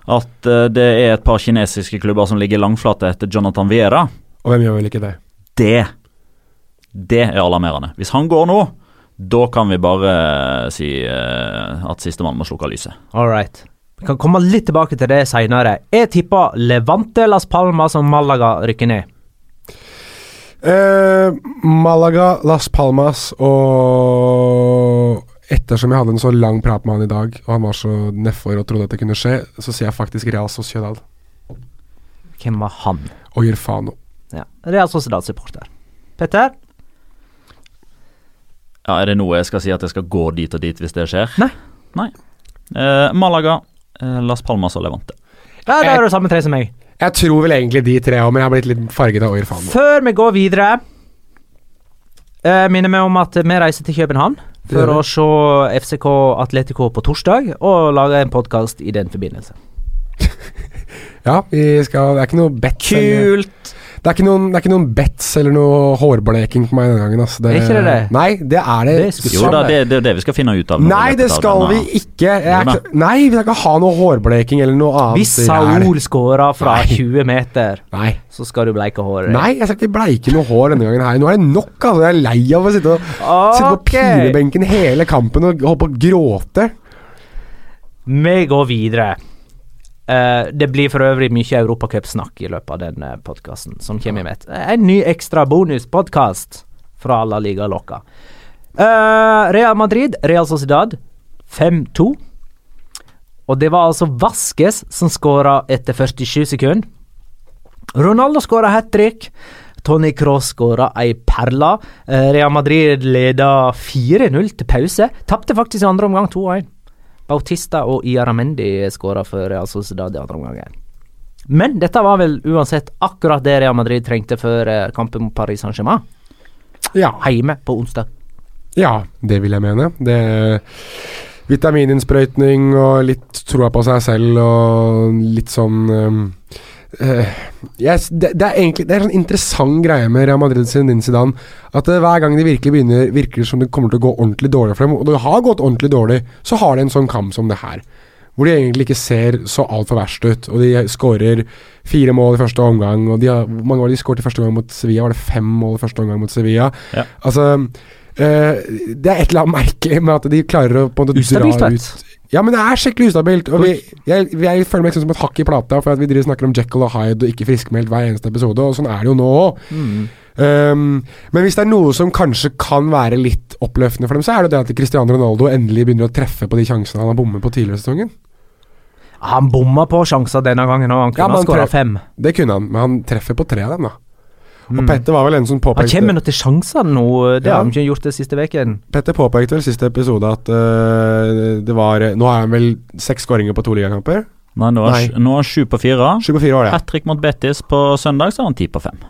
at uh, det er et par kinesiske klubber som ligger langflate etter Jonathan Viera. Og hvem gjør vel ikke det? Det Det er alarmerende. Hvis han går nå, da kan vi bare uh, si uh, at sistemann må slukke lyset. All right. Vi kan komme litt tilbake til det seinere. Jeg tipper Levante, Las Palmas og Malaga rykker ned. Malaga, Las Palmas og ettersom jeg hadde en så lang prat med han i dag, og han var så nedfor og trodde at det kunne skje, så sier jeg faktisk Real Sociedad. Hvem var han? Oyerfano. Ja, Real Sociedad-supporter. Petter? Ja, Er det noe jeg skal si at jeg skal gå dit og dit hvis det skjer? Nei. Nei. Eh, Malaga, eh, Las Palmas og Levante. Ja, Da er det samme tre som meg. Jeg tror vel egentlig de tre òg, men jeg har blitt litt farget av Oyerfano. Før vi går videre, eh, minner meg om at vi reiser til København for å se FCK Atletico på torsdag, og lage en podkast i den forbindelse. [LAUGHS] ja, vi skal Det er ikke noe bet. Kult! Det er, ikke noen, det er ikke noen bets eller noe hårbleking på meg denne gangen. Altså. Det, er ikke det det? Nei, det er det. det jo da, det, det, er det vi skal finne ut av. Nei, det skal vi ikke. Jeg, nei, vi skal ikke ha noe hårbleking eller noe annet. Hvis Saul scorer fra nei. 20 meter, nei. så skal du bleike håret. Nei, jeg skal ikke bleike noe hår denne gangen her. Nå er det nok, altså. Jeg er lei av å sitte, og, okay. sitte på pinebenken hele kampen og holde på å gråte. Vi går videre. Uh, det blir for øvrig mye europacupsnakk i løpet av den uh, podkasten som kommer med. En ny ekstra bonuspodkast fra La Liga Loca. Uh, Real Madrid, Real Sociedad 5-2. Og det var altså Vasques som skåra etter 47 sekunder. Ronaldo skåra hat trick. Tony Cross skåra ei perle. Real Madrid leda 4-0 til pause. Tapte faktisk i andre omgang 2-1. Bautista og Iaramendi skåra for Real Sociedad i andre omgang. Men dette var vel uansett akkurat det Real Madrid trengte før eh, kampen mot Paris Saint-Germain. Ja. Heime på onsdag. Ja, det vil jeg mene. Det Vitamininnsprøytning og litt troa på seg selv og litt sånn um, Uh, yes, det, det, er egentlig Det er en sånn interessant greie med Real Madrid sin Zidane. At uh, hver gang de virkelig begynner Virker som det kommer til å gå ordentlig dårlig for dem, og det har gått ordentlig dårlig, så har de en sånn kamp som det her. Hvor de egentlig ikke ser så altfor verst ut. Og de skårer fire mål i første omgang. Og de har, Hvor mange var det de skåret i første omgang mot Sevilla? Var det fem mål i første omgang mot Sevilla? Ja. Altså uh, Det er et eller annet merkelig med at de klarer å på en måte dra ut ja, men det er skikkelig ustabilt. Og vi, jeg, jeg, føler meg som et hakk i plata, for at vi snakker om Jekyll og Hyde og ikke friskmeldt hver eneste episode, og sånn er det jo nå òg. Mm. Um, men hvis det er noe som kanskje kan være litt oppløftende for dem, så er det det at Cristiano Ronaldo endelig begynner å treffe på de sjansene han har bommet på tidligere i sesongen. Han bomma på sjanser denne gangen òg, han kunne ja, ha skåra fem. Det kunne han, men han treffer på tre av dem, da. Og mm. Petter var vel en som påpekte Han kommer nå til sjanser nå, det ja. har han ikke gjort det siste uken. Petter påpekte vel siste episode at uh, det var Nå har han vel seks skåringer på to ligakamper? Nei, nå er, han Nå sju på fire. Hat trick mot Bettis på søndag, så har han ti på fem.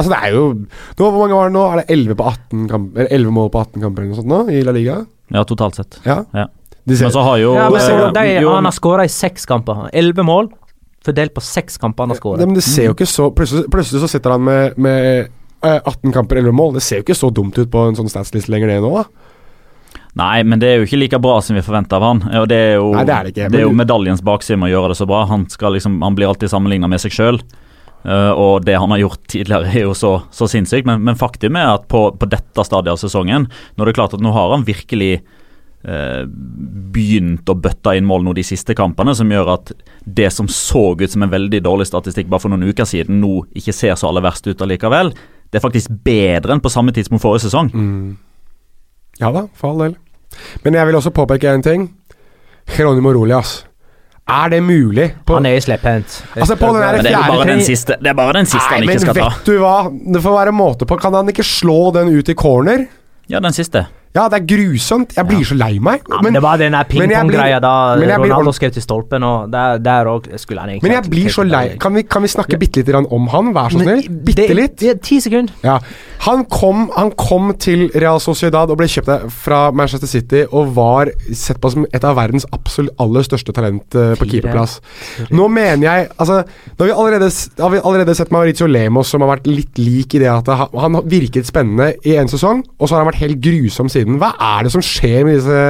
Altså, det er jo nå, Hvor mange var det nå? Er det 11, på 18 kamp, 11 mål på 18 kamper eller noe sånt nå, i La Liga? Ja, totalt sett. Ja. ja. Men så har jo, ja, men, jo, de, Han har skåra i seks kamper. Elleve mål, fordelt på seks kamper han har skåret. Men det ser jo ikke så Plutselig, plutselig så sitter han med, med 18 eh, kamper, 11 mål. Det ser jo ikke så dumt ut på en sånn statsliste lenger, det nå, da. Nei, men det er jo ikke like bra som vi forventa av han. Og det er jo, Nei, det er det ikke, det er jo medaljens bakside med å gjøre det så bra. Han, liksom, han blir alltid sammenligna med seg sjøl. Uh, eh, og det han har gjort [LAUGHS] tidligere, er jo så, så sinnssykt. Men, men faktum er at på, på, dette stadiet av sesongen, når det er klart at nå har han virkelig begynt å bøtte inn mål nå de siste kampene, som gjør at det som så ut som en veldig dårlig statistikk bare for noen uker siden, nå ikke ser så aller verst ut allikevel. Det er faktisk bedre enn på samme tidspunkt forrige sesong. Mm. Ja da, for all del. Men jeg vil også påpeke en ting. Geronimo Rolias. Er det mulig? På, Han er i slepphendt. Altså, på den det er bare den siste, det er bare den siste Nei, han ikke skal ta. vet du hva? Det får være måte på. Kan han ikke slå den ut i corner? Ja, den siste. Ja, det er grusomt. Jeg blir så lei meg. Ja, men det var den der blir- da Ronaldo skrev til stolpen, og der, der skulle han egentlig Men jeg blir så lei. Kan vi, kan vi snakke bitte grann om han? Vær så snill. Bitte litt. det Ti sekunder. Ja. Han kom, han kom til Real Sociedad og ble kjøpt fra Manchester City og var sett på som et av verdens absolutt aller største talent eh, på keeperplass. Nå mener jeg Altså, nå har vi allerede, har vi allerede sett Mauricio Lemos som har vært litt lik i det at han, han virket spennende i en sesong, og så har han vært helt grusom siden. Hva er det som skjer med disse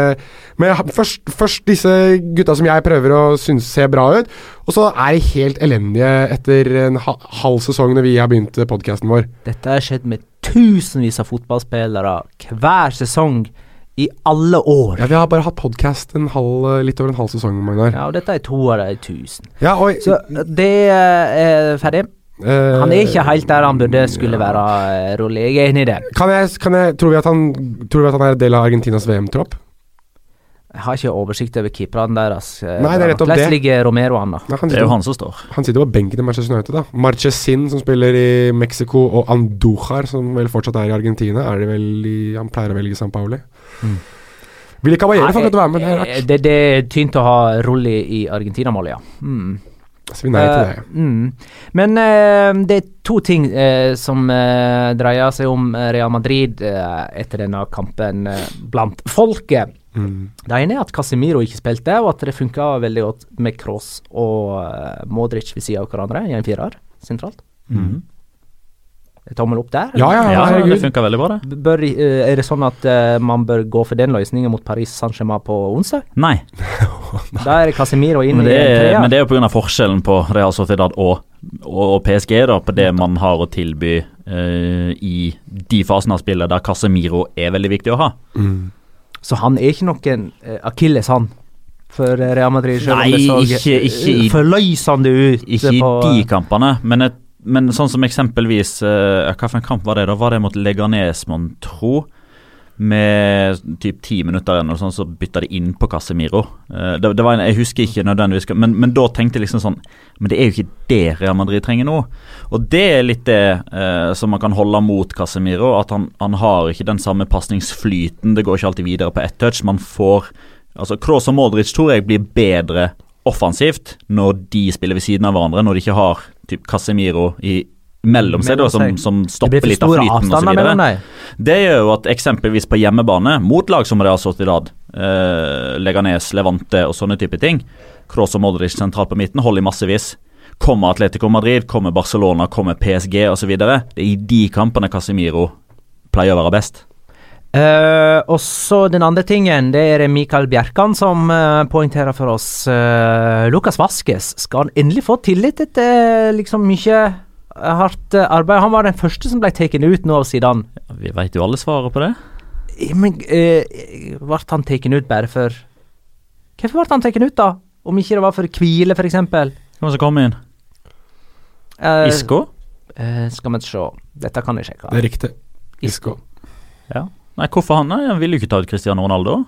med, først, først disse gutta som jeg prøver å synes ser bra ut, og så er de helt elendige etter en ha, halv sesong når vi har begynt podkasten vår. Dette har skjedd med tusenvis av fotballspillere hver sesong i alle år. Ja, Vi har bare hatt podkast litt over en halv sesong, Magnar. Ja, og dette er to av de tusen. Ja, og Så det eh, er ferdig. Eh, Han er ikke helt der han burde skulle være, eh, Jeg er enig i det. kan jeg, kan jeg, tror, vi at han, tror vi at han er del av Argentinas VM-tropp? Jeg har ikke oversikt over keeperne deres. eh, Nei, det er nettopp Hvordan det. ligger Romero an, da? Nei, Det er jo han som står. han sitter på benken i Manchester United, da. Marchesin, som spiller i Mexico, og Andujar, som vel fortsatt er i Argentina, er det vel i Han pleier å velge San Pauli. Mm. ikke Caballero får Nei, å være med, det er eh, rart. Det, det er tynt å ha Rolli i Argentina-målet, ja. Mm. Så vi nei til det. Uh, mm. Men uh, det er to ting uh, som eh, dreier seg om eh, Real Madrid eh, etter denne kampen eh, blant folket. Mm. Det ene er at Casemiro ikke spilte, og at det funka veldig godt med Kroos og eh, Modric ved siden av hverandre i en firer sentralt. Mhm. Tommel opp der? Ja, ja, ja, Ja, det funker funka veldig bra, det. Bør, eh, er det sånn at eh, man bør gå for den løsningen mot Paris Saint-Germain på onsdag? Nei, [LAUGHS] Da er det Casemiro inn men i det, er, treer. men det er jo pga. forskjellen på Real Sociedad og, og, og PSG, da, på det man har å tilby uh, i de fasene av spillet der Casemiro er veldig viktig å ha. Mm. Så han er ikke noen uh, akilles, han. For Real Madrid, selv Nei, om det så ikke- ikke i- eh, ut Ikke i de kampene, men, et, men sånn som eksempelvis uh, en kamp var det? da? Var det mot Leganes, mon tro? Med typ ti minutter igjen, og sånn, så bytta de inn på Casemiro. Uh, det, det var en, jeg husker ikke nødvendigvis, men, men da tenkte jeg liksom sånn Men det er jo ikke det Real Madrid trenger nå. Og det er litt det uh, som man kan holde mot Casemiro. At han, han har ikke den samme pasningsflyten. Det går ikke alltid videre på ett touch. Man får Altså Kroos og Modric tror jeg blir bedre offensivt når de spiller ved siden av hverandre, når de ikke har typ Casemiro i mellom seg, da, som, som stopper litt av flyten osv. Det gjør jo at eksempelvis på hjemmebane, mot lag som Real Sociedad, eh, Leganes, Levante og sånne type ting, Kroos og Modric sentralt på midten holder i massevis. Kommer Atletico Madrid, kommer Barcelona, kommer PSG osv. Det er i de kampene Casemiro pleier å være best. Eh, og så den andre tingen, det er Mikael Bjerkan som uh, poengterer for oss. Uh, Lukas Vaskes, skal han endelig få tillit etter liksom mye eh, hardt eh, arbeid? Han var den første som ble tatt ut nå av Ja, Vi vet jo alle svaret på det. Eh, Men uh, ble han tatt ut bare for Hvorfor ble han tatt ut, da? Om ikke det var for hvile, f.eks.? Hvem som kom inn? Uh, Isco? skal vi se. Dette kan jeg sjekke. Det er riktig. Isko Ja. Nei, hvorfor han? Nei, Han ville jo ikke ta ut Cristiano Ronaldo.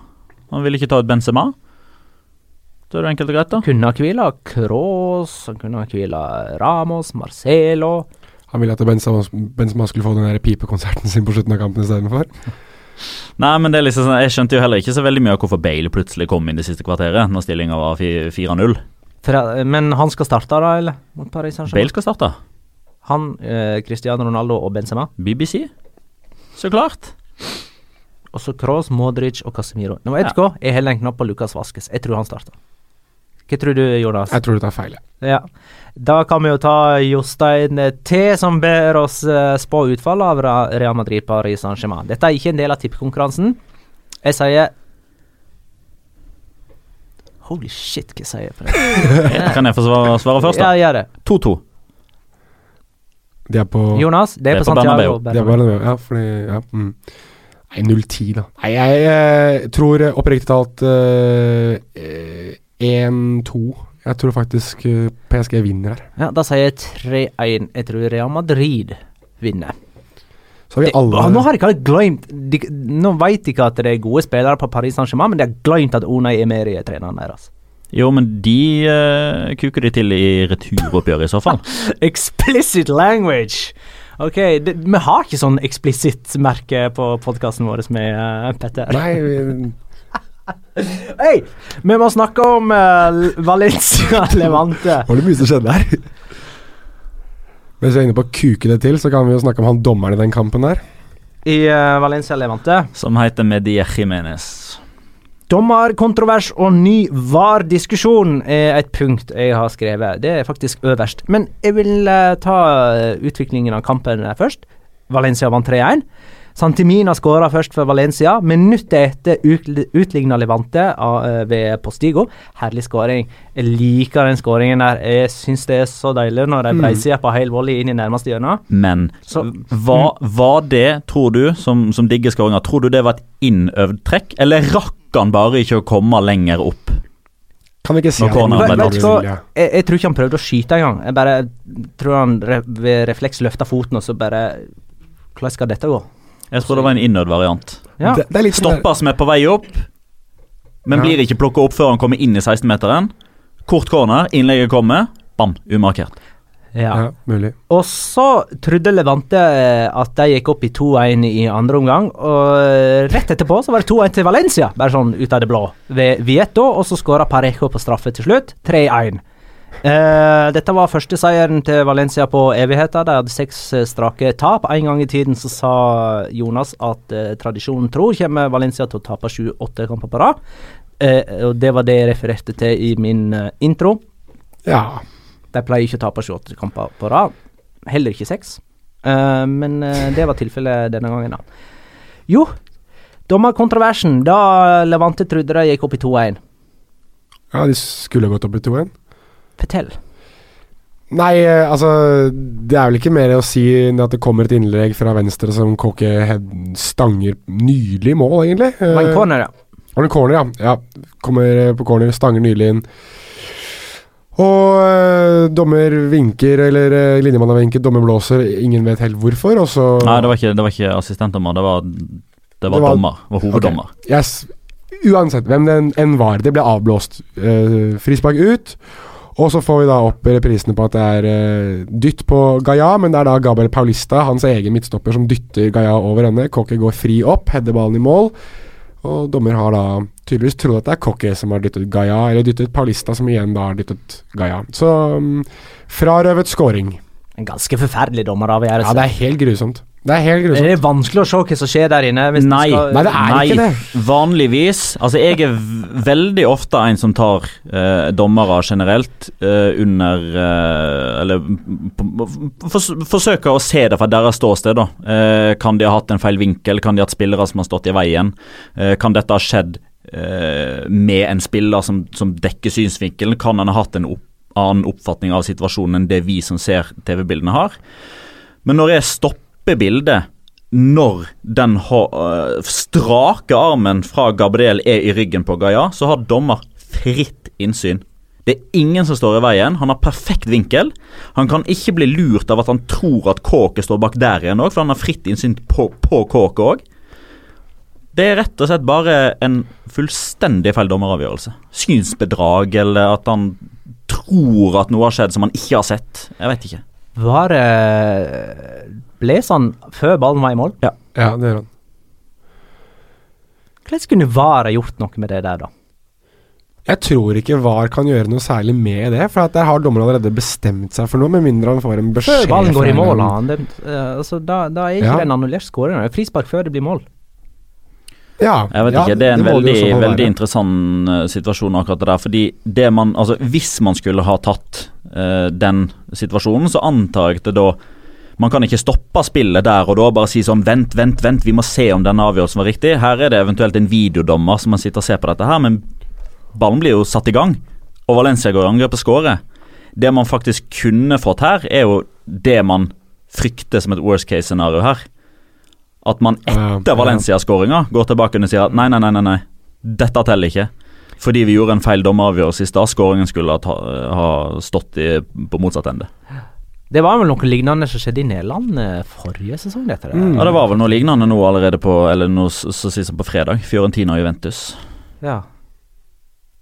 Han ville ikke ta ut Benzema. Da er det enkelt og greit, da. Kunne ha hvila Kroos, han kunne ha hvila Ramos, Marcelo Han ville at Benzema, Benzema skulle få den der pipekonserten sin på slutten av kampen istedenfor. [LAUGHS] Nei, men det er liksom sånn, Jeg skjønte jo heller ikke så veldig mye av hvorfor Bale plutselig kom inn det siste kvarteret, når stillinga var 4-0. Men han skal starte, da, eller? Mot Paris Saint-Germain? Bale skal starte. Han, eh, Cristiano Ronaldo og Benzema. BBC. Så klart. Og så Kroos, Modric og Casemiro. Nå vet du hva, jeg heller en knapp på Lucas Vaskes. Jeg tror han starter. Hva tror du, Jonas? Jeg tror du tar feil. Ja. Da kan vi jo ta Jostein T, som ber oss eh, spå utfallet av Real Madrid Paris Saint-Germain. Dette er ikke en del av tippekonkurransen. Jeg sier Holy shit, hva sier jeg for det? [LAUGHS] Kan jeg få svare, svare først, Ja, da? gjør det. 2-2. De er på Jonas, det er, Det er på på Santiago. Bernabeu. De er Bernabeu. Ja, fordi Ja. Mm. Nei, 0-10, da. Nei, jeg eh, tror eh, oppriktig talt eh, eh, 1-2. Jeg tror faktisk PSG vinner her. Ja, Da sier jeg 3-1. Jeg tror Real Madrid vinner. Så har vi Det, Ah, nå har ikke alle glemt de, Nå vet ikke at det er gode spillere på Paris Saint-Germain, men de har glemt at Unai Emery er treneren deres. Jo, men de uh, kuker de til i returoppgjøret i så fall. [LAUGHS] Explicit language! Ok, det, vi har ikke sånn eksplisitt-merke på podkasten vår med eh, Petter. Nei, vi- Hei! Vi må snakke om uh, Valencia Levante. var det mye som skjedde her? Hvis vi er inne på å kuke det til, så kan vi jo snakke om han dommeren i den kampen der. I uh, Valencia Levante. Som heter Medie Jimenez. Dommerkontrovers og ny VAR-diskusjon er et punkt jeg har skrevet. Det er faktisk øverst. Men jeg vil eh, ta eh, utviklingen av kampen eh, først. Valencia vant 3-1. Santimina skåra først for Valencia. Minuttet etter ut, utligna Levante eh, ved Postigo. Herlig skåring. Jeg liker den skåringen der. Jeg syns det er så deilig når de breiser på hel volley inn i nærmeste hjørne. Men Så- hva var det, tror du, som, som digger skåringa, tror du det var et innøvd trekk, eller rakk han bare ikke å komme lenger opp? Kan vi ikke si det han var? Jeg, jeg tror ikke han prøvde å skyte engang. Jeg bare tror han re ved refleks løfta foten, og så bare Hvordan skal dette gå? Jeg tror det var en innødd variant. Ja. Det, det litt Stopper som er på vei opp, men Ja. blir ikke plukka opp før han kommer inn i 16-meteren. Kort corner, innlegget kommer, bam, umarkert. Ja. Ja, mulig. Og så trodde Levante at de gikk opp i 2-1 i andre omgang, og rett etterpå så var det 2-1 til Valencia, bare sånn ut av det blå, ved Vieto, og så skåra Parejo på straffe til slutt, 3-1. Eh, dette var første seieren til Valencia på evigheter. De hadde seks eh, strake tap. En gang i tiden så sa Jonas at uh, tradisjonen tro kommer Valencia til å tape sju-åtte kamper på rad. Uh, og det var det jeg refererte til i min intro. Ja. De pleier ikke å tape 28 kamper på rad. Heller ikke seks. Men det var tilfellet denne gangen, da. Jo, dommerkontroversen da Levante trodde de gikk opp i 2-1. ja, de skulle gått opp i 2-1. Fortell. Nei, eh, altså Det er vel ikke mer å si enn at det kommer et innlegg fra venstre som Kåke stanger nydelig mål, egentlig. Det var en Eh, corner, ja. Var en corner, ja. ja. Kommer eh, på corner, stanger nydelig inn. Og øh, dommer vinker, eller øh, linjemannen vinket, dommer blåser, ingen vet helt hvorfor, og så Nei, det var ikke, det var ikke assistentdommer, det var, det var, Det var- dommer. Det var hoveddommer. Yes. Uansett hvem det enn var, det ble avblåst. Uh, frispark ut. Og så får vi da opp reprisene på at det er uh, dytt på Gaia, men det er da Gabriel Paulista, hans egen midtstopper, som dytter Gaia over ende. Kokke går fri opp, header ballen i mål. Og dommer har da tydeligvis trodd at det er Kokke som har dyttet Gaia, eller dyttet Paulista, som igjen da har dyttet Gaia. Så um, frarøvet scoring. En ganske forferdelig dommeravgjørelse. Ja, det er helt grusomt. Det er helt det er vanskelig å se hva som skjer der inne. Hvis Nei. skal, Nei, det er ikke det. Vanligvis Altså, jeg er veldig ofte en som tar eh, dommere generelt eh, under eh, Eller fors forsøker å se det fra deres ståsted, da. Eh, kan de ha hatt en feil vinkel? Kan de ha hatt spillere som har stått i veien? Eh, kan dette ha skjedd eh, med en spiller som, som dekker synsvinkelen? Kan han ha hatt en opp annen oppfatning av situasjonen enn det vi som ser TV-bildene har? Men når jeg stopper bildet når den ha- øh, strake armen fra Gabriel er i ryggen på Gaia, så har dommer fritt innsyn. Det er ingen som står i veien. Han har perfekt vinkel. Han kan ikke bli lurt av at han tror at Kåke står bak der igjen òg, for han har fritt innsyn på, på Kåke òg. Det er rett og slett bare en fullstendig feil dommeravgjørelse. Synsbedrag, eller at han tror at noe har skjedd som han ikke har sett. Jeg vet ikke. Var det Bles han før ballen var i mål? Ja, det gjør han. Hvordan kunne VAR ha gjort noe med det der, da? Jeg tror ikke VAR kan gjøre noe særlig med det, for at der har dommeren allerede bestemt seg for noe, med mindre han får en beskjed Før ballen går i mål, han det, uh, altså, da, da er ikke Ja. det en annullert skåring. Det er frispark før det blir mål. Ja, Jeg vet ja, ikke, Det er en det veldig, veldig interessant eh, situasjon, akkurat det der. Fordi det man, altså Hvis man skulle ha tatt uh, den situasjonen, så antar jeg at det da Man kan ikke stoppe spillet der og da, bare si sånn Vent, vent, vent, vi må se om denne avgjørelsen var riktig. Her er det eventuelt en videodommer som man sitter og ser på dette her, men ballen blir jo satt i gang, og Valencia går i angrep og skårer. Det man faktisk kunne fått her, er jo det man frykter som et worst case-scenario her. At man etter. Valencia-skåringa går tilbake og sier nei, nei, nei, nei, nei, dette teller ikke. Fordi vi gjorde en feil dommeravgjørelse i stad. Skåringen skulle ha, stått i, på motsatt ende. Det var vel noe lignende som skjedde i Nederland eh, forrige sesong, det. Mm. Ja, Det var vel noe lignende nå allerede på Eller noe så sist som på fredag. Fiorentina og Juventus. Ja.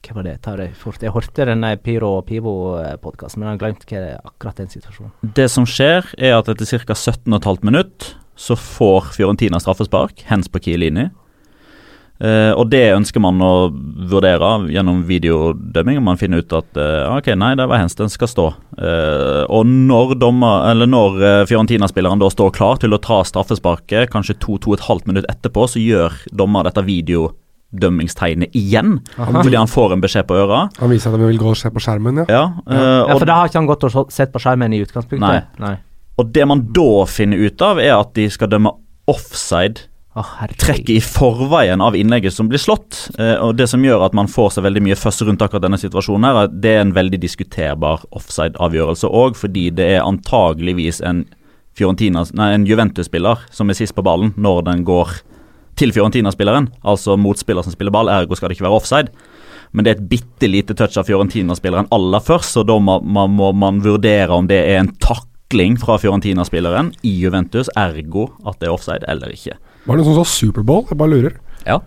Hva var det? Ta det fort. Jeg hørte den Piro Pyro og Pivo-podkasten, men jeg har glemt hva er akkurat den situasjonen. Det som skjer, er at etter ca. 17,5 minutt så får Fiorentina straffespark, hens på Chiellini. Eh, og det ønsker man å vurdere gjennom videodømming, Om man finner ut at uh, ok, nei, det var hens, den skal stå. Uh, og når, dommer, eller når Fiorentina-spilleren da står klar til å ta straffesparket, kanskje to-to-og-et-halvt minutt etterpå, så gjør dommer dette videodømmingstegnet igjen, Aha. fordi han får en beskjed på øra. Han viser at han vil gå og se på skjermen, ja. Ja, Ja, og for da har ikke han gått og sett på skjermen i utgangspunktet? Nei. Og det man da finner ut av, er at de skal dømme offside. Å, herregud. I forveien av innlegget som blir slått. Eh, og Det som gjør at man får seg veldig mye føss rundt akkurat denne situasjonen, her, er at det er en veldig diskuterbar offside-avgjørelse òg, fordi det er antageligvis en, en Juventus-spiller som er sist på ballen når den går til Fiorentina-spilleren. Altså motspiller som spiller ball, ergo skal det ikke være offside. Men det er et bitte lite touch av Fiorentina-spilleren aller først, så da må, man- må man vurdere om det er en takling fra Fiorentina-spilleren i Juventus, ergo at det er offside eller ikke. Var det noen som sa Superbowl? Jeg bare lurer. Ja.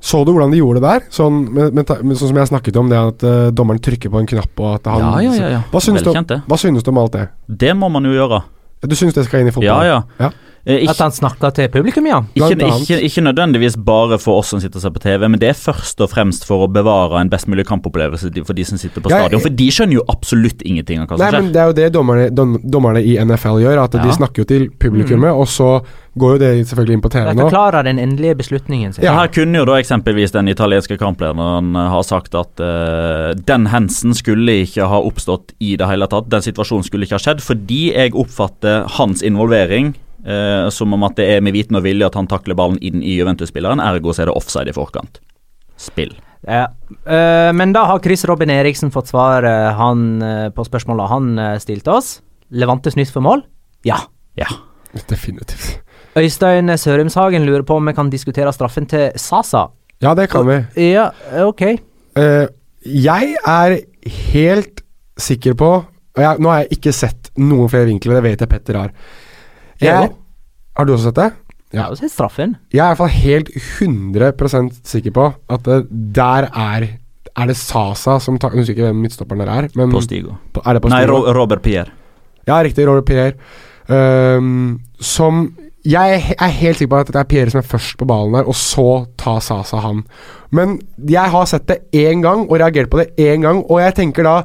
Så du hvordan de gjorde det der? Sånn, med, med, med, sånn som jeg snakket om, det at uh, dommeren trykker på en knapp og at han Ja, ja, ja, ja. Hva synes, du, hva synes du om alt det? Det må man jo gjøre. Du synes det skal inn i fotball? Ja, ja. Eh, At han snakker til publikum, ja. ikke, ikke, ikke nødvendigvis bare for oss som sitter og ser på TV, men det er først og fremst for å bevare en best mulig kampopplevelse for de som sitter på Ja, stadion. jeg- For de skjønner jo absolutt ingenting av hva som skjer. Nei, men. Det er jo det dommerne, dom, dommerne i NFL gjør. At Ja. De snakker jo til publikummet, og så går jo det selvfølgelig inn på TV nå. forklarer den endelige beslutningen sin. Ja, Her kunne jo da eksempelvis den italienske kamplederen eh, ha sagt at uh, den hendelsen skulle ikke ha oppstått i det hele tatt. Den situasjonen skulle ikke ha skjedd, fordi jeg oppfatter hans involvering eh, som om at det er med viten og vilje at han takler ballen inn i Juventus-spilleren, ergo så er det offside i forkant. Spill. Ja. Eh, men da har Chris Robin Eriksen fått svar eh, han, eh, på spørsmålet han eh, stilte oss. Levantes nytt for mål? Ja. Ja. Definitivt. Øystein Sørumshagen lurer på om vi kan diskutere straffen til Sasa. Ja, det kan vi. Ja, ok. Uh, jeg er helt sikker på og jeg, Nå har jeg ikke sett noen flere vinkler, det vet jeg Petter har. Jeg har du også sett det? Jeg har jo sett straffen. Jeg er i hvert fall helt 100% sikker på at det der er Er det Sasa som tar Jeg husker ikke hvem midtstopperen der er. Men Postigo. på- er det på Nei, Ro Robert Pierre. Ja, riktig. Robert Pierre. Um, som Jeg er er helt sikker på at det er Pierre som er først på ballen der, og så tar Sasa han. Men jeg har sett det én gang, og reagert på det én gang, og jeg tenker da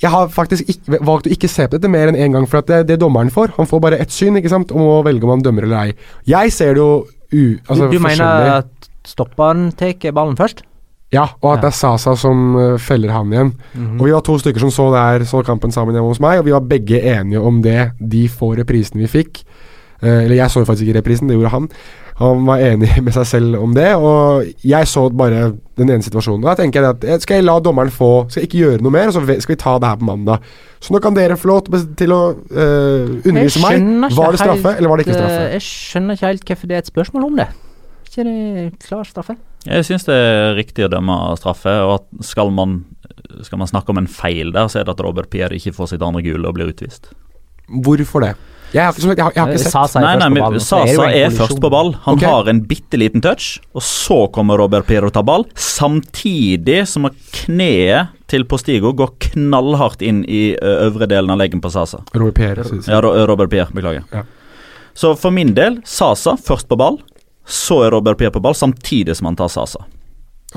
jeg har faktisk ikke, valgt å ikke se på dette mer enn én gang, for at det det dommeren får. Han får bare ett syn, ikke sant, om å velge om han dømmer eller ei. Jeg ser det jo u... Altså, du, du mener at stopperen tar ballen først? Ja, og at det er Sasa som eh, feller han igjen. Og Vi var to stykker som så, der, så kampen sammen hjemme hos meg, og vi var begge enige om det. De få reprisene vi fikk. Eh, eller jeg så jo faktisk ikke reprisen, det gjorde han. Han var enig [LAUGHS] med seg selv om det, og jeg så bare den ene situasjonen. Og Da tenker jeg at eh, skal jeg la dommeren få Skal jeg ikke gjøre noe mer, og så skal vi ta det her på mandag. Så nå kan dere få lov til å- til eh, undervise meg. Var det straffe, helt, eller var det ikke straffe? eh, Jeg skjønner ikke helt hvorfor det er et spørsmål om det. Ikke det klar straffe? Jeg syns det er riktig å dømme straffe, og at skal man, skal man snakke om en feil der, så er det at Robert Pierre ikke får sitt andre gule og blir utvist. Hvorfor det? Jeg har, ikke- jeg har, jeg har ikke sett Sasa er Nei, først nei, på men Sasa er først på ball. Han okay. har en bitte liten touch, og så kommer Robert Pierre ta ball, samtidig som kneet til Postigo går knallhardt inn i øvre delen av leggen på Sasa. Robert Pierre. synes jeg. Ja, Robert Pierre, beklager. Ja. Så for min del, Sasa først på ball, så er Robert Pierre på ball, samtidig som han tar Sasa.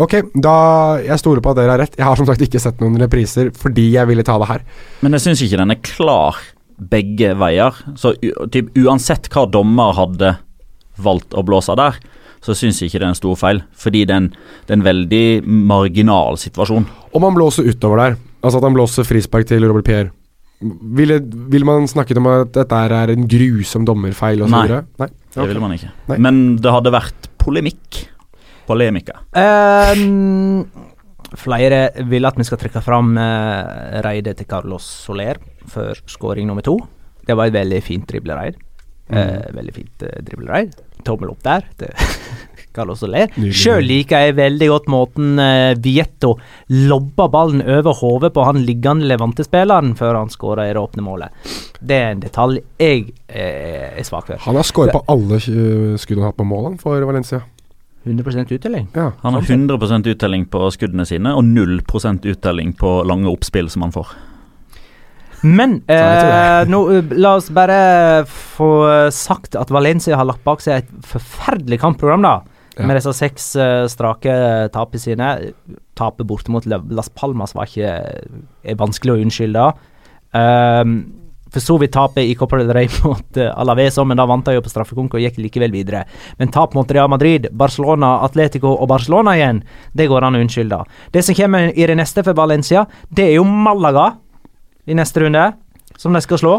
Ok, da jeg stoler på at dere har rett. Jeg har som sagt ikke sett noen repriser fordi jeg ville ta det her. Men jeg syns ikke den er klar begge veier. Så typ, uansett hva dommer hadde valgt å blåse der, så syns jeg ikke det er en stor feil. Fordi det er en, det er en veldig marginal situasjon. Om han blåser utover der, altså at han blåser frispark til Robert Pierre, ville, vil man snakket om at dette er en grusom dommerfeil og så Nei. Nei. Det ville man ikke. Nei. Men det hadde vært polemikk. Polemika. Um, flere vil at vi skal trekke fram uh, reidet til Carlos Soler før skåring nummer to. Det var et veldig fint driblereid. Eh, veldig fint uh, driblereid. tommel opp der. Det Carlos Soler. Sjøl liker jeg veldig godt måten uh, Vietto lobba ballen over hodet på han liggende Levante-spilleren før han skåra i det åpne målet. Det er en detalj jeg eh, er svak for. Han har skåret på alle skuddene skudd han har hatt på målene for Valencia. 100 uttelling. Ja. Han har 100% uttelling på skuddene sine, og 0% uttelling på lange oppspill som han får. Men eh, nå, eh, la oss bare få sagt at Valencia har lagt bak seg et forferdelig kampprogram, da. Ja. Med disse seks uh, strake tapene sine. Tapet borte mot Las Palmas var ikke er vanskelig å unnskylde. Um, for så vidt tapet i Copa del Rey [LAUGHS] mot uh, Alaves, men da vant de jo på straffekonk og gikk likevel videre. Men tap mot Real Madrid, Barcelona, Atletico og Barcelona igjen, det går an å unnskylde. Det som kommer i det neste for Valencia, det er jo Malaga i neste runde, som de skal slå.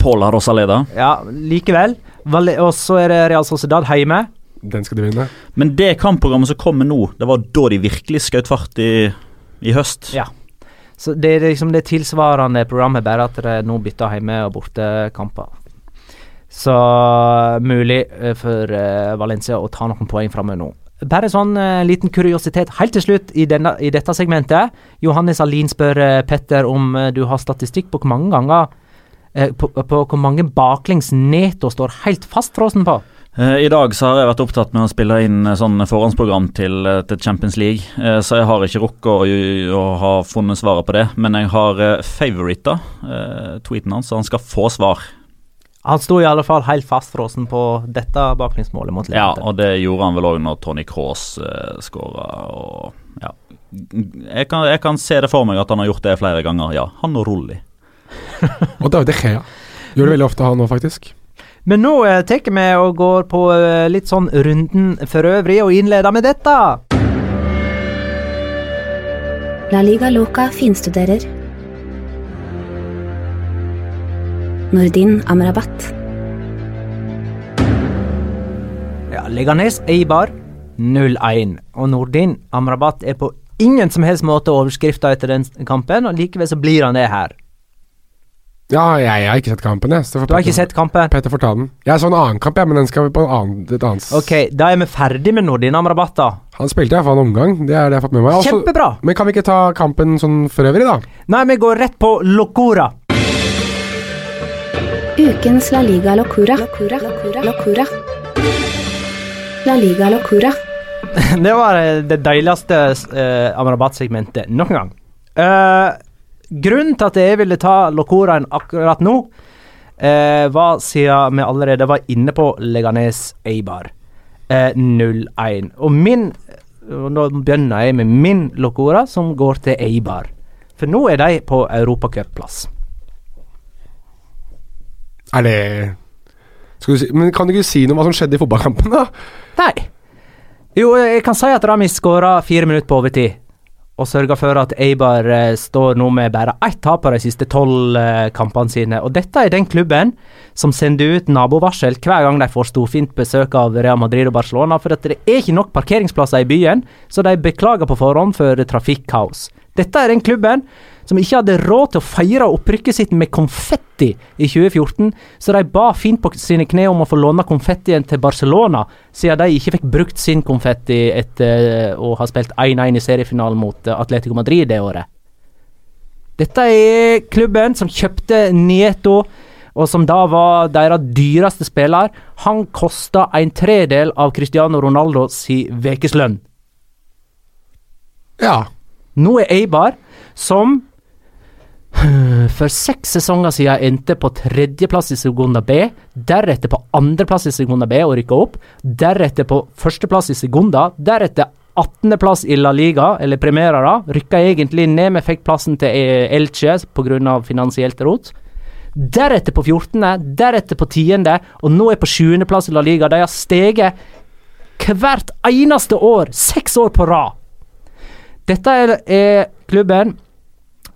Paula Rosaleda. Ja, likevel. Og så er det Real Sociedad hjemme. Den skal de vinne. Men det kampprogrammet som kommer nå, det var da de virkelig skjøt fart i, i høst. Ja. Så det er liksom det tilsvarende programmet, bare at det nå bytter hjemme- og bortekamper. Så mulig eh, for eh, Valencia å ta noen poeng framover nå. Bare sånn uh, liten kuriositet helt til slutt i, denne, i dette segmentet. Johannes Alin spør uh, Petter om uh, du har statistikk på hvor mange ganger på, på hvor mange baklengs Neto står helt fastfrossen på. I dag så har jeg vært opptatt med å spille inn sånn forhåndsprogram til, til Champions League, så jeg har ikke rukket å, å ha funnet svaret på det. Men jeg har favorita tweeten hans, så han skal få svar. Han sto i alle fall helt fastfrossen på dette baklengsmålet mot Ja, og det gjorde han vel òg når Tony Cross uh, skåra, og ja. Jeg kan, jeg kan se det for meg at han har gjort det flere ganger, ja. Han og Rolly. [LAUGHS] Og David Gea. Gjør det veldig ofte, han òg, faktisk. Men nå eh, tar vi og går på eh, litt sånn runden for øvrig, og innleder med dette. La Liga Loca finstuderer. Nordin Amrabat. Ja, Leganes Eibar 0-1. Og Nordin Amrabat er på ingen som helst måte overskrifta etter den kampen, og likevel så blir han det her. Ja, jeg, har ikke sett kampen, jeg. så Du har ikke sett kampen? Petter får ta den. Jeg så en annen kamp, jeg, men den skal vi på en annen, et annet Ok, da er vi ferdig med Nordin Amrabat, da. Han spilte iallfall en omgang, det er det jeg har fått med meg. Også- Kjempebra! men kan vi ikke ta kampen sånn for øvrig, da? Nei, vi går rett på Locora. Ukens La Liga Locura. La Liga Locura. [LAUGHS] Det var eh, det deiligste uh, Amrabat-segmentet noen gang. Eh, grunnen til at jeg ville ta Locoraen akkurat nå, eh, var siden vi allerede var inne på Leganes Eibar. Eh, 0-1. Og min og Nå begynner jeg med min Locora, som går til Eibar. For nå er de på europacupplass. Er det si Men kan du ikke si noe om hva som skjedde i fotballkampen, da? Nei. Jo, jeg kan si at Rami skåra fire minutter på overtid. Og sørga for at Eibar eh, står nå med bare ett tap på de siste tolv eh, kampene sine. Og dette er den klubben som sender ut nabovarsel hver gang de får storfint besøk av Real Madrid og Barcelona, for at det er ikke nok parkeringsplasser i byen, så de beklager på forhånd for trafikkaos. Dette er den klubben som ikke hadde råd til å feire opprykket sitt med konfetti i 2014, så de ba fint på sine kne om å få låne konfettien til Barcelona, siden de ikke fikk brukt sin konfetti etter eh, å ha spilt 1-1 i seriefinalen mot eh, Atletico Madrid det året. Dette er klubben som kjøpte Nieto, og som da var deres dyreste spiller. Han kosta en tredel av Cristiano Ronaldo si ukeslønn. Ja. Nå er Eibar, som [SIGHS] for seks sesonger siden endte på tredjeplass i Segunda B, deretter på andreplass i Segunda B og rykka opp, deretter på førsteplass i Segunda, deretter 18.-plass i La Liga, eller Primera, da, rykka egentlig ned, men fikk plassen til eh, Elche pga. finansielt rot. Deretter på 14., deretter på 10., og nå er på 7.-plass i La Liga. De har steget hvert eneste år, seks år på rad. Dette er, er klubben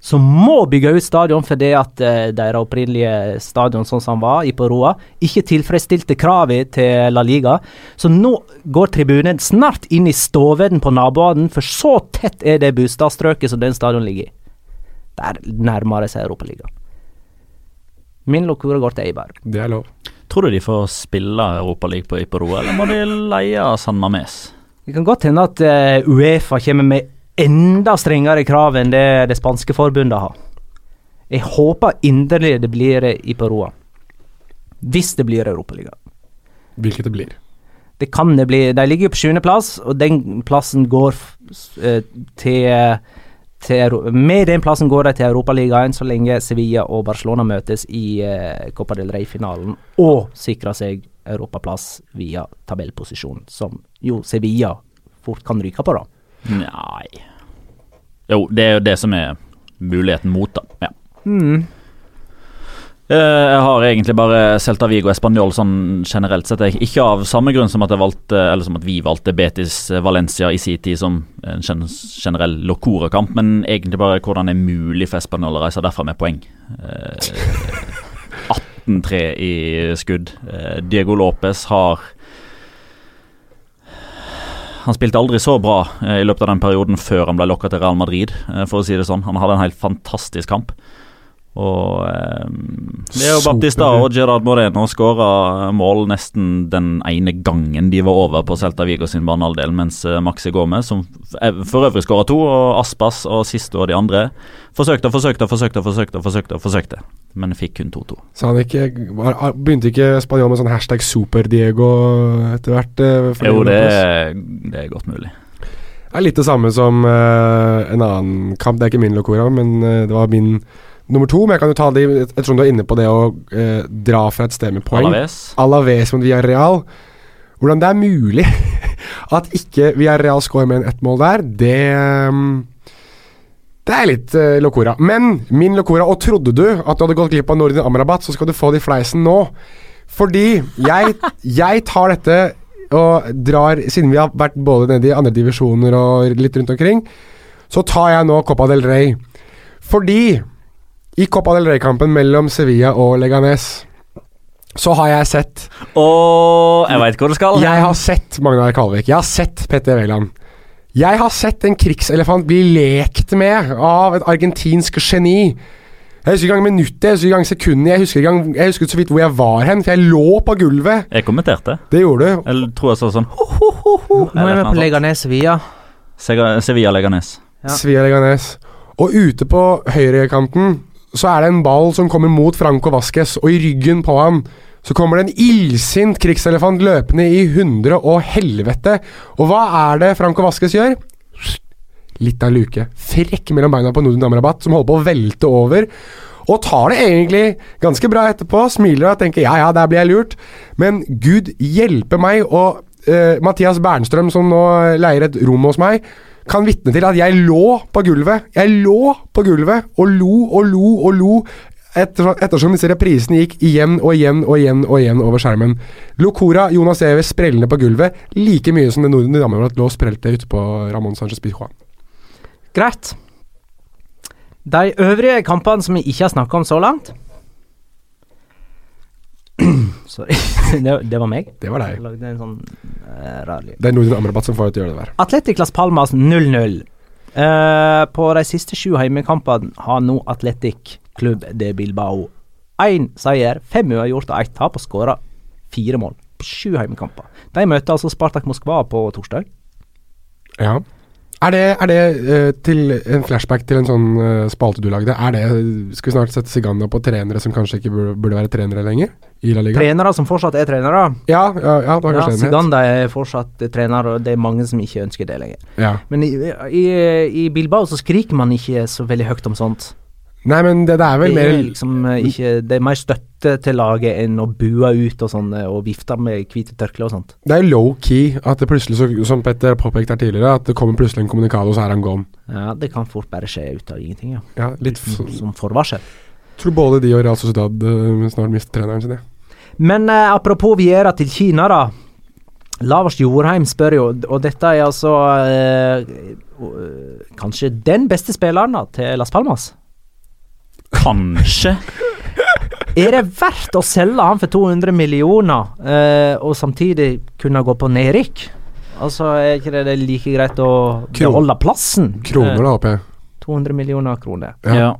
som må bygge ut stadion fordi at uh, deres opprinnelige stadion sånn som han var, i Poroa, ikke tilfredsstilte kravet til La Liga. Så nå går tribunen snart inn i stoven på naboene, for så tett er det bostadstrøket som den stadion ligger i. Der nærmer det seg Europaligaen. Min lokura går til Eibar. Det er lov. Tror du de får spille Europaligaen på Iparo, eller må de leie San Mames? Det kan godt hende at uh, Uefa kommer med enda strengere krav enn det det spanske forbundet har. Jeg håper inderlig det blir i Peroa. Hvis det blir Europaliga. Hvilket det blir. Det kan det bli. De ligger jo på sjuendeplass, og den plassen går eh, til, til Med den plassen går de til Europaligaen så lenge Sevilla og Barcelona møtes i eh, Copa del Rey-finalen og sikrer seg europaplass via tabellposisjon, som jo Sevilla fort kan ryke på, da. Nei Jo, det er jo det som er muligheten mot, da. Ja. Mm. Eh, Jeg har egentlig bare Celta Vigo Español sånn generelt sett. Ikke av samme grunn som at, valgte, eller som at vi valgte Betis Valencia i sin tid som en generell Locora-kamp, men egentlig bare hvordan det er mulig for Español å reise derfra med poeng. Eh, [LAUGHS] 18-3 i skudd. Eh, Diego Lopez har han spilte aldri så bra eh, i løpet av den perioden før han ble lokka til Real Madrid, eh, for å si det sånn. Han hadde en helt fantastisk kamp. Og um, Leo Super. Baptista og Gerard Moreno skåra mål nesten den ene gangen de var over på Celta Vigo sin banehalvdel, mens eh, Maxi Gomez, som eh, for øvrig skåra to, og Aspas og siste og de andre, forsøkte og forsøkte og forsøkte, forsøkte, forsøkte, forsøkte, men fikk kun 2-2. Så han ah, Begynte ikke spanjol med sånn hashtag Super-Diego etter hvert? eh, Jo, det det er godt mulig. Det er litt det samme som uh, en annen kamp. Det er ikke min Locora, men uh, det var min nummer to. Men jeg kan jo ta det i- ettersom du er inne på det å eh, dra fra et sted med poeng. Alaves. Alaves mot Villarreal. Hvordan det er mulig [LAUGHS] at ikke Villarreal scorer med en ett mål der, det mm, Det er litt uh, Locora. Men min Locora, og trodde du at du hadde gått glipp av Nordin Amrabat, så skal du få det i fleisen nå. Fordi jeg, [LAUGHS] jeg tar dette og drar Siden vi har vært både nede i andre divisjoner og litt rundt omkring, så tar jeg nå Copa del Rey. Fordi i Copa del Rey-kampen mellom Sevilla og Leganes så har jeg sett Og jeg veit hvor du skal. Jeg har sett Magnar Kalvik. Jeg har sett Petter Wæland. Jeg har sett en krigselefant bli lekt med av et argentinsk geni. Jeg husker ikke engang minuttet, jeg husker ikke engang sekundet, jeg husker, ikke engang, jeg husker så vidt hvor jeg var hen, for jeg lå på gulvet. Jeg kommenterte. Det gjorde du. Jeg tror jeg sa sånn Ho, ho, ho Nå er vi på Leganes Sevilla. Sega- Sevilla Leganes. Ja. Sevilla Leganes. Og ute på høyrekanten så er det en ball som kommer mot Franco Vasques, og i ryggen på ham så kommer det en illsint krigselefant løpende i hundre og helvete. Og hva er det Franco Vasques gjør? Litt av luke. Frekk mellom beina på Nordin Amrabat, som holder på å velte over. Og tar det egentlig ganske bra etterpå, smiler og tenker ja ja, der blir jeg lurt. Men gud hjelpe meg, og uh, Mathias Bernstrøm, som nå leier et rom hos meg, kan vitne til at jeg lå på gulvet. Jeg lå på gulvet og lo og lo og lo. Etter, ettersom disse reprisene gikk igjen og igjen og igjen og igjen over skjermen. Locora, Jonas Eves sprellende på gulvet like mye som det Norden Amrabat lå og sprelte ute på Ramón Sánchez Pizjuan. Greit. De øvrige kampene som vi ikke har snakka om så langt [CLEARS THROAT] Sorry, [LAUGHS] det, det var meg. Det var Jeg deg. lagde en sånn uh, rar lyd. Det er Nordin Amrabat som får deg til å gjøre det der. Atletic Las Palmas 0-0. Uh, på de siste sju heimekampene har nå Atletic Klubb de Bilbao én seier, fem uavgjort og ett tap, og skåra fire mål på sju heimekamper. De møter altså Spartak Moskva på torsdag. Ja. Er det, er det uh, til en flashback til en sånn uh, spalte du lagde? Er det, Skal vi snart sette Siganda på trenere som kanskje ikke burde, burde være trenere lenger? I La Liga? Trenere som fortsatt er trenere. Ja, ja, ja, det var Ja. Siganda er fortsatt trener, og det er mange som ikke ønsker det lenger. Ja. Men i, i, i Bilbao så skriker man ikke så veldig høyt om sånt. Nei, men det, det er vel det mer er liksom eh, ikke Det er mer støtte til laget enn å bue ut og sånn, og vifte med hvite tørkle og sånt. Det er low-key at det plutselig, så, som Petter har påpekt her tidligere, at det kommer plutselig en kommunikado, så er han gone. Ja, det kan fort bare skje ut av ingenting, ja. Ja, litt Som, f- som forvarsel. Tror både de og Real Sociedad uh, snart mister treneren sin, ja. Men uh, apropos Viera til Kina, da. Lavers Jorheim spør jo, og dette er altså eh, kanskje den beste spilleren da, til Las Palmas. Kanskje. Er det verdt å selge han for 200 millioner, eh, og samtidig kunne gå på nedrykk? Altså, er ikke det like greit å beholde plassen? Kroner, Eh, da, håper jeg. 200 millioner kroner. Ja. Ja.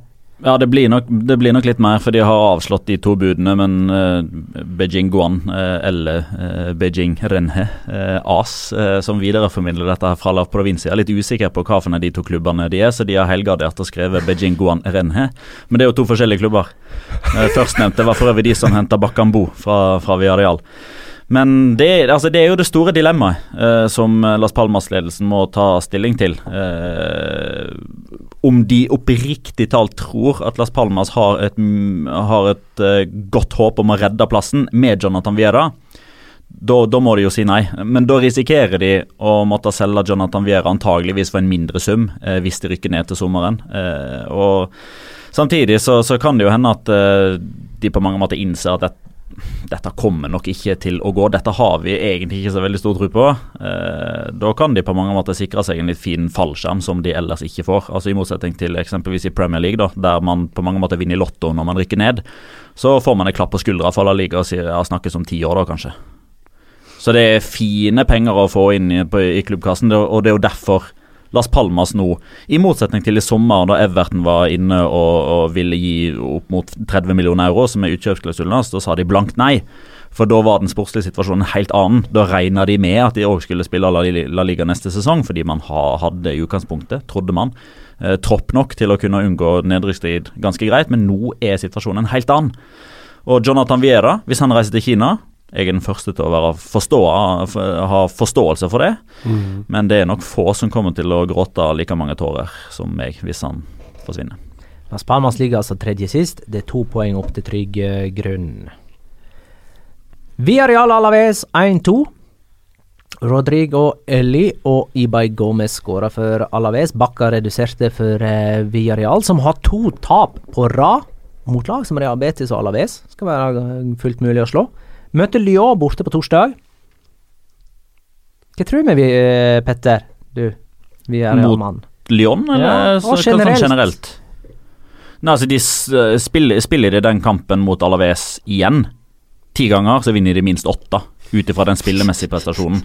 Ja, det blir, nok, det blir nok litt mer, for de har avslått de to budene. Men eh, Beijing Guan eh, eller eh, Beijing Renhe AS, som videreformidler dette fra La Provincia, er litt usikker på hva for de to klubbene de er, så de har helgardert og skrevet Beijing Guan Renhe. Men det er jo to forskjellige klubber. Førstnevnte var for øvrig de som henta Bakambu fra, fra Villarreal. Men det, altså det, er jo det store dilemmaet eh, som Las Palmas-ledelsen må ta stilling til. Eh, om de oppriktig talt tror at Las Palmas har et, har et uh, godt håp om å redde plassen med Jonathan Viera, da, må de jo si nei. Men da risikerer de å måtte selge Jonathan Viera antageligvis for en mindre sum uh, hvis de rykker ned til sommeren. Uh, og Samtidig så, så, kan det jo hende at de på mange måter innser at dette dette kommer nok ikke til å gå. Dette har vi egentlig ikke så veldig stor tro på. Eh, da kan de på mange måter sikre seg en litt fin fallskjerm som de ellers ikke får. Altså I motsetning til eksempelvis i Premier League, da, der man på mange måter vinner i lotto når man rykker ned. Så får man en klapp på skuldra for La Liga snakkes om ti år, da kanskje. Så det er fine penger å få inn i, på, i klubbkassen, og det er jo derfor Las Palmas nå, i motsetning til i sommer, da Everton var inne og, og ville gi opp mot 30 millioner euro, som er utkjøpsklausulen hans, da sa de blankt nei. For da var den sportslige situasjonen helt annen. Da regna de med at de òg skulle spille La, Liga neste sesong, fordi man ha, hadde i utgangspunktet, trodde man, eh, tropp nok til å kunne unngå nedrykksstrid ganske greit, men nå er situasjonen helt annen. Og Jonathan Viera, hvis han reiser til Kina, jeg er den første til å forstå, ha forståelse for det. Mm. Men det er nok få som kommer til å gråte like mange tårer som meg hvis han forsvinner. Las Palmas ligger altså tredje sist. Det er to poeng opp til trygg uh, grunn. Villarreal Alaves 1-2. Rodrigo Eli og Ibay Gomez skåra for Alaves. Bakka reduserte for uh, Villarreal, som har to tap på rad mot lag som Real Betis og Alaves. Skal være fullt mulig å slå. Møter Lyon borte på torsdag. Hva tror vi, eh, Petter? Du, vi er Mot mann. Lyon, eller ja, og generelt. generelt? Nei, altså De eh, spiller, spiller de den kampen mot Alaves igjen. Ti ganger så vinner de minst åtte, ut ifra den spillemessige prestasjonen.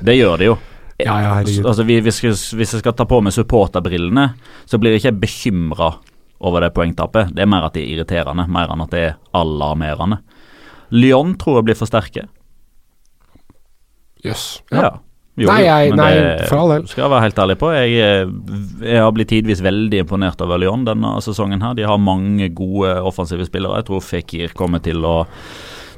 Det gjør de jo. Ja, ja, altså, hvis, hvis jeg skal ta på meg supporterbrillene, så blir jeg ikke bekymra over det poengtapet. Det er mer at det er irriterende, mer enn at det er alarmerende. Lyon tror jeg blir for sterke. Jøss. Yes. Ja. ja. Jo, nei, jeg, nei for all del. Skal jeg være helt ærlig på. Jeg, eh, jeg, har blitt tidvis veldig imponert over Lyon denne sesongen. her. De har mange gode offensive spillere. Jeg tror Fikir kommer til å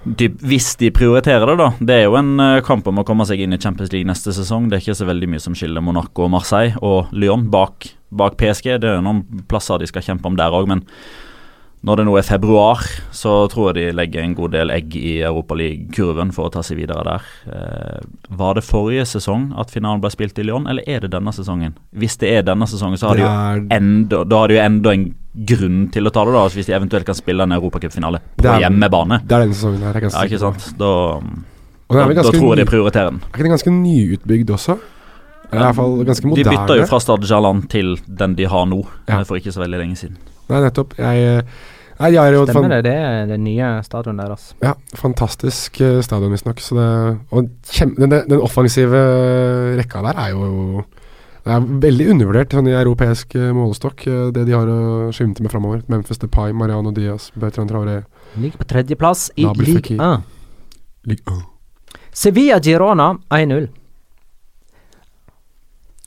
Typ, hvis de prioriterer det, da. Det er jo en uh, kamp om å komme seg inn i Champions League neste sesong. Det er ikke så veldig mye som skiller Monaco og Marseille og Lyon bak, bak PSG. Det er jo noen plasser de skal kjempe om der òg, men når det nå er februar, så tror jeg de legger en god del egg i Europaliga-kurven for å ta seg videre der. Eh, var det forrige sesong at finalen ble spilt i Lyon, eller er det denne sesongen? Hvis det er denne sesongen, så har de jo enda, da har de jo enda en grunn til å ta det, da, hvis de eventuelt kan spille en europacupfinale på er, hjemmebane. Det er denne sesongen her, ja, ikke sant? Da, da, da tror jeg de prioriterer den. Er ikke den ganske nyutbygd også? I hvert fall ganske moderne. De bytta jo fra Stad Jalan til den de har nå, ja. for ikke så veldig lenge siden. Nei, nettopp. Jeg eh, Nei, de jo Stemmer det, det er det nye stadionet deres. Ja, fantastisk uh, stadion, visstnok. Og den, den, offensive rekka der er jo Det er veldig undervurdert sånn i europeisk uh, målestokk, det de har å skimte med framover. Memphis Depay, Mariano Diaz, Bertrand Traoré Ligger på tredjeplass i Ligue 1. Ligue 1. Sevilla Girona 1-0.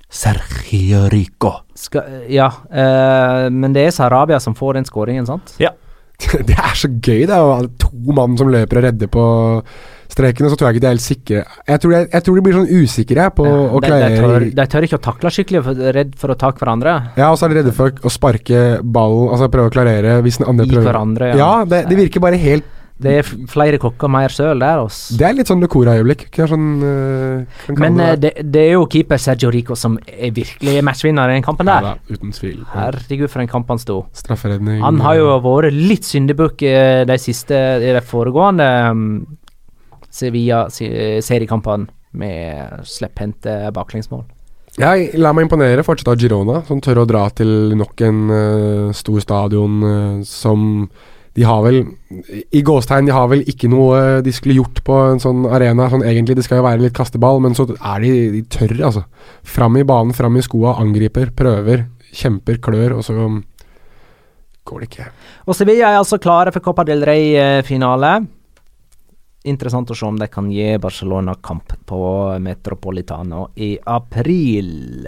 Sergio Rico. Skal, ja, eh, men det er Sarabia som får den skåringen, sant? Ja. [LAUGHS] det er så gøy, det. Ha to mann som løper og redder på streken, og så tror jeg ikke de er helt sikre. Jeg tror, jeg, jeg tror de blir sånn usikre på ja, å klare de, de, de, tør ikke å takle skikkelig, for, redd for å ta hverandre. Ja, og så er de redde for å sparke ballen, altså prøve å klarere hvis den andre I prøver. hverandre, ja. ja det, det virker bare helt det er flere kokker, mer søl der. Også. Det er litt sånn Locora-øyeblikk. Sånn, uh, Men det. Det, det. er jo keeper Sergio Rico som er virkelig matchvinner i den kampen der. Ja, da, uten tvil. Herregud, for en kamp han sto. Strafferedning. Han har jo vært litt syndebukk de siste i de foregående um, Sevilla-seriekampene med slepphendte baklengsmål. Jeg la meg imponere fortsatt av Girona, som tør å dra til nok en uh, stor stadion uh, som de har vel I gåstegn, de har vel ikke noe de skulle gjort på en sånn arena. Sånn egentlig, Det skal jo være litt kasteball, men så er de, de tørre, altså. Fram i banen, fram i skoa, angriper, prøver, kjemper, klør, og så går det ikke. Og Sevilla er altså klare for Copa del Rey-finale. Interessant å se om de kan gi Barcelona kamp på Metropolitano i april.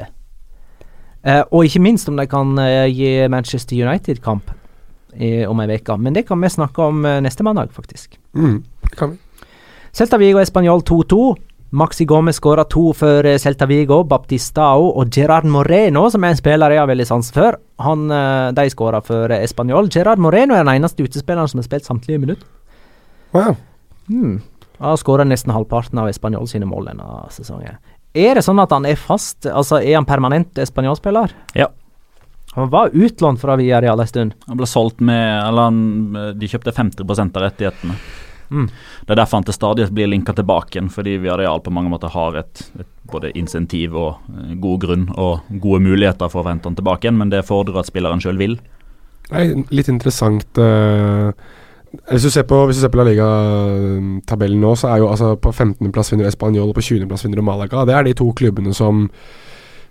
Eh, og ikke minst om de kan eh, gi Manchester United kamp i, om ei uke. Men det kan vi snakke om eh, neste mandag, faktisk. Mm, kan vi. Celta Vigo Español 2-2. Maxi Gomez skåra to for eh, Celta Vigo. Baptistao og Gerard Moreno, som er en spiller jeg har veldig sans for, han, eh, de skåra for Español. Gerard Moreno er den eneste utespilleren som har spilt samtlige minutter. Wow. Mm. Han har skåra nesten halvparten av Español sine mål denne sesongen. Er det sånn at han er fast, altså er han permanent Español-spiller? Ja. Han var utlånt fra Villarreal en stund. Han ble solgt med Eller han, de kjøpte 50 av rettighetene. Mm. Det er derfor han til stadighet blir linka tilbake igjen, fordi Viareal på mange måter har et, et både insentiv og eh, god grunn og gode muligheter for å hente han tilbake igjen, men det fordrer at spilleren sjøl vil. Er litt interessant uh, hvis, du ser på, hvis du ser på La Liga-tabellen nå, så er jo altså på 15.-plass vinner Español og på 20.-plass vinner Malaga. Det er de to klubbene som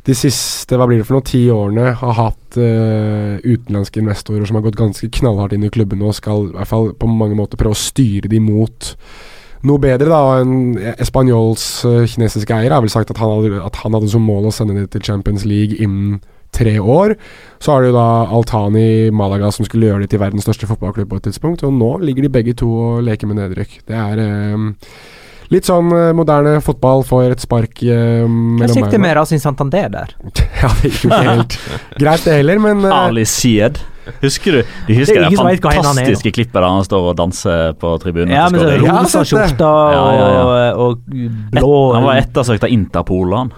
de siste hva blir det for noe, ti årene har hatt uh, utenlandske investorer som har gått ganske knallhardt inn i klubbene og skal i hvert fall på mange måter prøve å styre de mot noe bedre. da, en Espanyols uh, kinesiske eier har vel sagt at han, hadde, at han hadde som mål å sende det til Champions League innen tre år. Så har du da Altani Malaga som skulle gjøre det til verdens største fotballklubb på et tidspunkt, og nå ligger de begge to og leker med nedrykk. Det er um, Litt sånn uh, moderne fotball får et spark uh, Hva sikter av sin Santander der? [LAUGHS] ja, det gikk jo ikke helt greit, det heller, men uh, Ali Sied. Husker du de husker Det det, fantastiske klippet der han står og danser på tribunen? Ja, men så rosa det. skjorte Ja, ja, og, blå blå Han var ettersøkt av Interpol, han.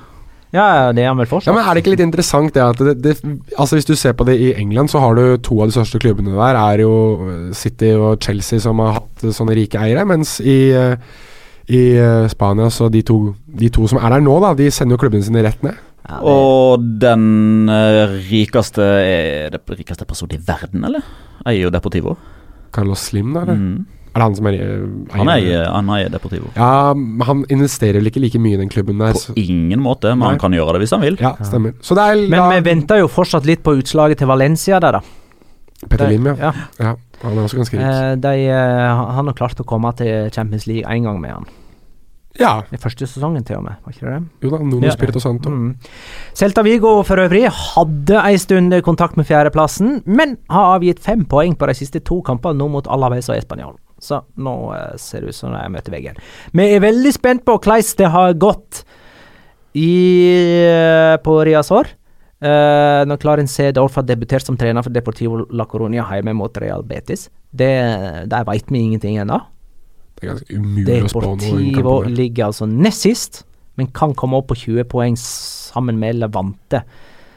Ja, ja, det er han vel fortsatt. Ja, men Er det ikke litt interessant det at det, det, Altså Hvis du ser på det i England, så har du to av de største klubbene der, er jo City og Chelsea som har hatt sånne rike eiere, mens i, eh, i eh, Spania så de to, de to som er der nå, da, de sender jo klubbene sine rett ned. Ja, det, Og den eh, rikeste Er det rikeste personen i verden, eller? Eier jo Deportivo. Carlos Slim, da? Eller? Mm. Er det han som er eier? Han eier, han eier Deportivo. Ja, men han investerer vel ikke like mye i den klubben der. På Så, ingen måte, men Nei. han kan gjøre det hvis han vil. ja, stemmer. Så det er men da, vi venter jo fortsatt litt på utslaget til Valencia der, da. Petter Lim, ja. ja. ja. Han er også ganske rik. Eh, de, eh, han har klart å komme til Champions League én gang med han. ja, I første sesongen, til og med. Var ikke det det? jo da, Nuno Ja. Spirito Santo. Mm. Celta Vigo for øvrig hadde en stund kontakt med fjerdeplassen, men har avgitt fem poeng på de siste to kampene nå mot Alaves og Español. Så nå eh, ser det ut som de møter veggen. Vi er veldig spent på hvordan det har gått i, på Riazor. Uh, når Clarence Cedorf har debutert som trener for Deportivo La Coruña hjemme mot Real Betis. Det, der veit vi ingenting ennå. Det er ganske umulig å spå noe. Deportivo ligger altså nest sist, men kan komme opp på 20 poeng sammen med Levante,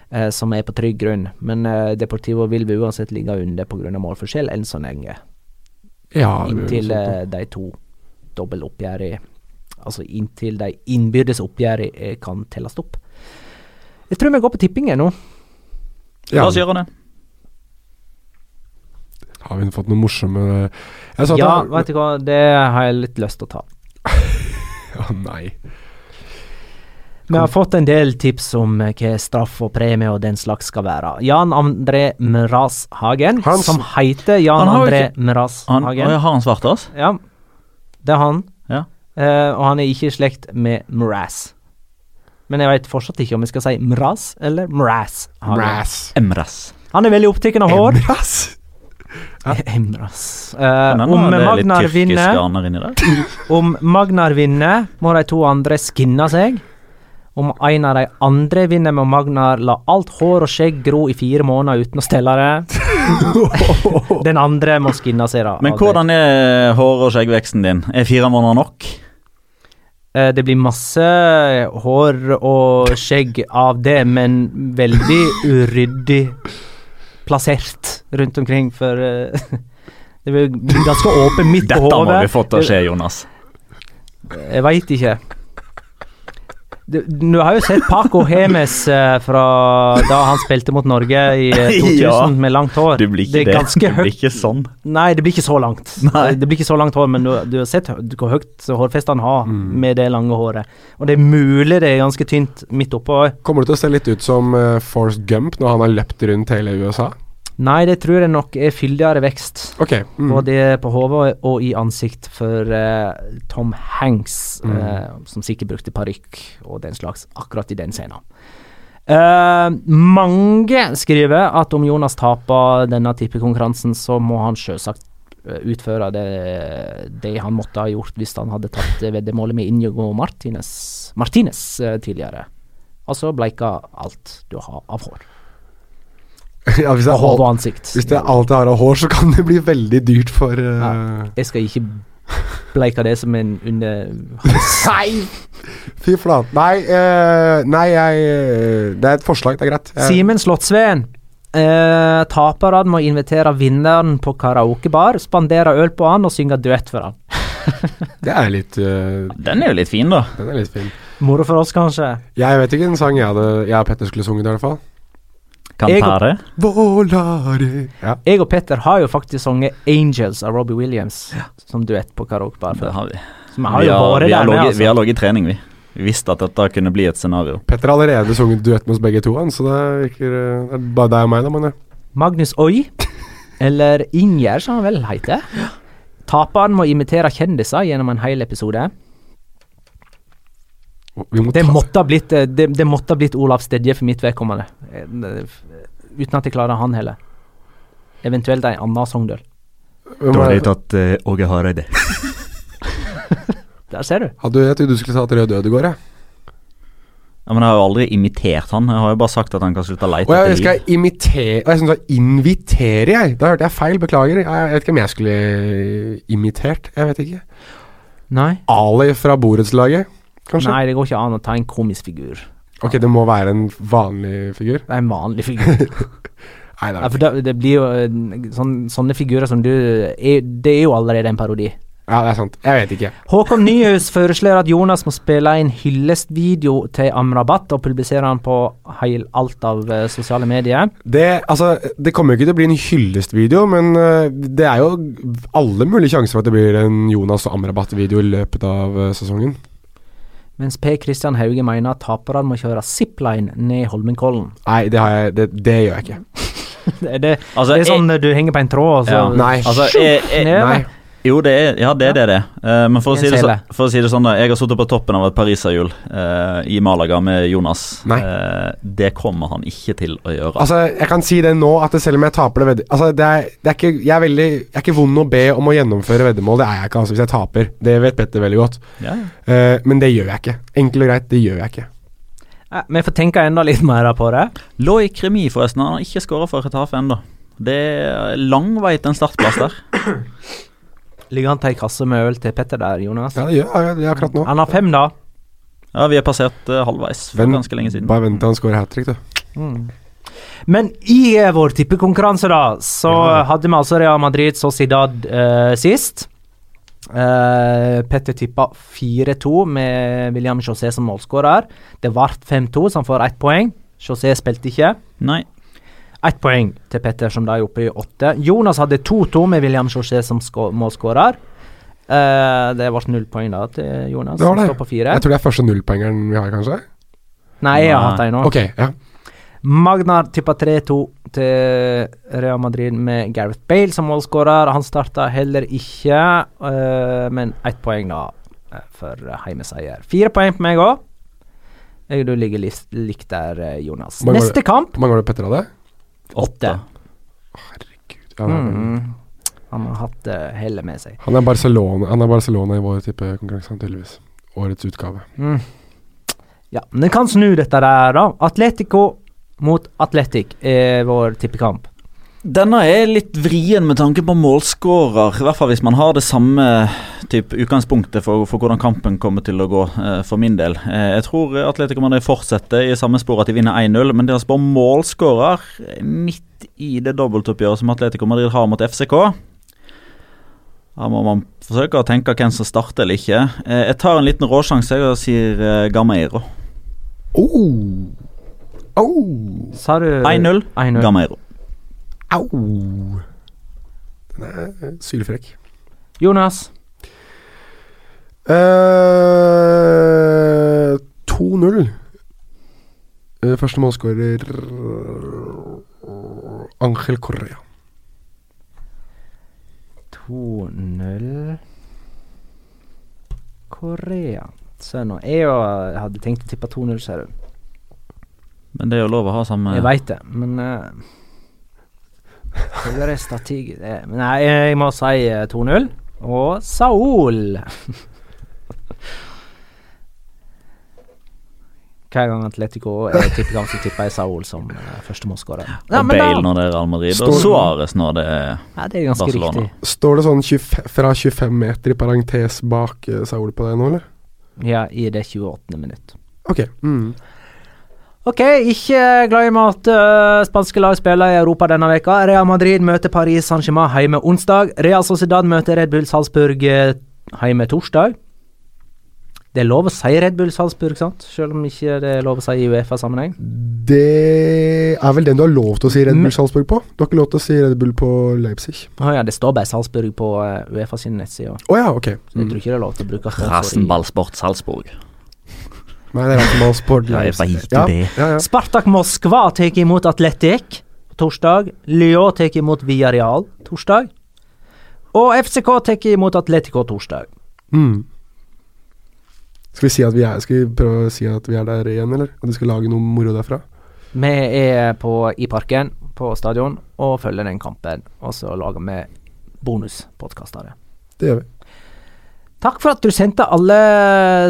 uh, som er på trygg grunn. Men uh, Deportivo vil vi uansett ligge under pga. målforskjell enn så lenge. Ja, Inntil eh, de to dobbeltoppgjørene Altså inntil de innbyrdes oppgjørene kan telles opp. Jeg tror vi går på tipping nå. Ja. La oss gjøre det. Har vi fått noe morsomme jeg sa Ja, det- vet du hva, det har jeg litt lyst til å ta. [LAUGHS] Å nei. Vi har fått en del tips om eh, hva straff og premie og den slags skal være. Jan André Mraz Hagen, Hans- som heter Jan André ikke- Mraz Hagen. Han, har han svart oss? Ja, det er han. Ja. Uh, og han er ikke i slekt med Mraz. Men jeg vet fortsatt ikke om vi skal si Mraz eller Mraz. Mraz. Emraz. Han er veldig opptatt av hår. Emraz. Men den om Magnar vinner. [LAUGHS] Om Magnar vinner, må de to andre skinne seg. Om en av de andre vinner, må Magnar la alt hår og skjegg gro i fire måneder uten å stelle det. [LAUGHS] Den andre må skinne seg, da. Men hvordan er hår- og skjeggveksten din? Er fire måneder nok? Eh, Det blir masse hår og skjegg av det, men veldig uryddig plassert rundt omkring, for eh, [LAUGHS] Det blir ganske åpent midt på Dette må vi få til å skje, Jonas. Jeg veit ikke. Du, du har jo sett Paco Hemes eh, fra da han spilte mot Norge i eh, 2000 [LAUGHS] Ja. med langt hår. Det blir ikke det det. er det blir ikke sånn. Nei, det blir ikke så langt. Nei. Det blir ikke så langt hår, men du, du har sett hvor høyt hårfeste han har Mm. med det lange håret. Og det er mulig det er ganske tynt midt oppå. Kommer det til å se litt ut som uh, Forrest Gump når han har løpt rundt hele USA? Nei, det tror jeg nok er fyldigere vekst. Okay. Mm. Både på hodet og i ansikt for uh, Tom Hanks, Mm. uh, som sikkert brukte parykk og den slags akkurat i den scenen. Uh, mange skriver at om Jonas taper denne tippekonkurransen, så må han selvsagt eh, utføre det, det han måtte ha gjort hvis han hadde tatt veddemålet med Inigo Martinez, Martinez tidligere. Altså bleika alt du har av hår. [LAUGHS] ja, hvis, det hår og ansikt. hvis det er alt jeg har av hår, så kan det bli veldig dyrt for uh... Ja. Jeg skal ikke bleike det som en under Nei! [LAUGHS] Fy flate. Nei, uh, nei jeg eh, Det er et forslag, det er greit. Jeg, Simen Slottsveen. Uh, Taperne må invitere vinneren på karaokebar, spandere øl på han og synge duett for han. [LAUGHS] det er litt uh, Den er jo litt fin, da. Den er litt fin. Moro for oss, kanskje. Jeg vet ikke en sang jeg, hadde, jeg og Petter skulle sunget, i hvert fall. Jeg- Cantare. Volare Ja. Jeg og Petter har jo faktisk sunget 'Angels' av Robbie Williams som duett på karaokebar. Det har vi. Så vi har Vi jo har, vært vi har, der med, ligget- vi har altså. ligget i trening, vi. Vi visste at dette kunne bli et scenario. Petter har allerede sunget duett med oss begge to, han, så det virker eh, Det er bare deg og meg, da, men ja. Magnus Oi, eller Ingjerd som han vel heter. Taperen må imitere kjendiser gjennom en hel episode. Vi må Det måtte ha blitt, eh, det, det måtte ha blitt Olav Stedje for mitt vedkommende. Eh, Uten at jeg klarer han heller. Eventuelt en annen Sogndøl. vi må- tatt uh, Åge Hareide. [LAUGHS] Der ser du. Hadde jeg trodde du skulle ta at Rød Ødegård, jeg. Ja, men jeg har jo aldri imitert han. Jeg har jo bare sagt at han kan slutte å leite Og jeg skal imitere Og jeg syns da inviterer jeg. Da hørte jeg feil, beklager. Jeg, jeg vet ikke om jeg skulle imitert. Jeg vet ikke. Nei. Ali fra borettslaget, kanskje? Nei, det går ikke an å ta en komisk figur. Ok, det må være en vanlig figur? Det er en vanlig figur. [LAUGHS] Nei, det ja, for da, det blir jo eh, sånn, Sånne figurer som du er, Det er jo allerede en parodi. Ja, det er sant. Jeg vet ikke. Håkon Nyhus foreslår at Jonas må spille inn hyllestvideo til Amrabat og publisere den på heil, alt av eh, sosiale medier. Det, altså, det kommer jo ikke til å bli en hyllestvideo, men øh, det er jo alle mulige sjanser for at det blir en Jonas og Amrabat-video i løpet av sesongen. Mens Per Christian Hauge mener at taperne må kjøre zipline ned Holmenkollen. Nei, det, har jeg, det, det gjør jeg ikke. [LAUGHS] Det det, Altså, det er sånn du henger på en tråd, og så Ja. Nei. Altså, jeg, jeg. Nei. Jo, det er, ja, det er det. det. Uh, men for å, si det, så, for å si det sånn, da. Jeg har sittet på toppen av et pariserhjul uh, i Malaga med Jonas. Nei. Eh, det kommer han ikke til å gjøre. Altså, jeg kan si det nå, at selv om jeg taper det veddemålet Altså, det er, det er ikke Jeg er veldig Jeg er ikke vond å be om å gjennomføre veddemål. Det er jeg ikke, altså, hvis jeg taper. Det vet Petter veldig godt. ja, ja. Eh, men det gjør jeg ikke. Enkelt og greit, det gjør jeg ikke. Vi får tenke enda litt mer på det. Lå i kremi, forresten. Han har ikke skåra for Retafe ennå. Det er lang vei til en startplass der. Ligger han til ei kasse med øl til Petter der, Jonas? Ja, det gjør jeg akkurat nå. Han har fem, da. Ja, vi har passert uh, halvveis for Vent- ganske lenge siden. Bare vent til han scorer hat trick, du. Men i eh, vår tippekonkurranse, da, så Ja. hadde vi altså Real Madrid Sociedad uh, sist. Uh, Petter tippa 4-2 med William José som målskårer. Det ble 5-2, så han får ett poeng. José spilte ikke. Nei. Ett poeng til Petter, som da er oppe i åtte. Jonas hadde 2-2 med William José som målskårer. Uh, det ble null poeng da til Jonas, Det var det. står på fire. Jeg tror det er første nullpoengeren vi har, kanskje? Nei, jeg har hatt en nå. Ok, ja. Magnar tippa 3-2 til Real Madrid med Gareth Bale som målskårer. Han starta heller ikke, uh, men ett poeng da øh, for heimeseier. Fire poeng på meg òg. Du ligger likt der, Jonas. Mange Neste kamp Hvor mange var det Petter hadde? Åtte. Ja, han- Mm. Han har hatt uh, hellet med seg. Han er Barcelona Han er Barcelona i vår type tippekonkurranse, tydeligvis. Årets utgave. Mm. Ja, men det kan snu dette der, da. Atletico mot Atletic er vår tippekamp. Denne er litt vrien med tanke på målskårer, i hvert fall hvis man har det samme typ, utgangspunktet for, for hvordan kampen kommer til å gå, eh, for min del. Eh, jeg tror Atletico Madrid fortsetter i samme spor at de vinner 1-0, men deres bare målskårer midt i det dobbeltoppgjøret som Atletico Madrid har mot FCK. Da må man forsøke å tenke hvem som starter eller ikke. Eh, jeg tar en liten råsjanse og sier eh, Gameiro. Oh. Oh. Sa du 1-0, 1-0. Gameiro. Au. Den er eh, sylfrekk. Jonas. Uh, 2-0. Eh, første målskårer Angel Correa. 2-0 Korea. Nå. Jeg hadde tenkt å tippe 2-0, ser du. Men det er jo lov å ha samme Jeg veit det, men uh, Det er strategisk det- men Nei, jeg må si eh, 2-0. Og Saul. Hver gang Atletico er tippekamp, så tipper jeg Saul som uh, første målskårer. Ja, Og Bale når det er Real Madrid, og Suárez når det er Ja, det er Barcelona. riktig. Står det sånn 25, fra 25 meter i parentes bak eh, Saul på deg nå, eller? Ja, i det 28. minutt. Ok. Mm. Ok, ikke glem at uh, spanske lag spiller i Europa denne veka. Real Madrid møter Paris Saint-Germain hjemme onsdag. Real Sociedad møter Red Bull Salzburg uh, hjemme torsdag. Det er lov å si Red Bull Salzburg, sant? Selv om ikke det er lov å si i Uefa-sammenheng. Det er vel den du har lov til å si Red Bull Salzburg på? Du har ikke lov til å si Red Bull på Leipzig? Å ja, det står bare Salzburg på uh, Uefa sin nettside. Å ja, ok. Så jeg tror ikke det er lov til å bruke Rasenballsport Salzburg. Nei, det er Rasenball Sport Ja, jeg. Ja, det. ja, ja. Spartak Moskva tar imot Atletic torsdag. Lyon tar imot Villarreal torsdag. Og FCK tar imot Atletico torsdag. Mm. Skal vi si at vi er Skal vi prøve å si at vi er der igjen, eller? At vi skal lage noe moro derfra? Vi er på, i parken på stadion og følger den kampen. Og så lager vi bonuspodkast av det. Det gjør vi. Takk for at du sendte alle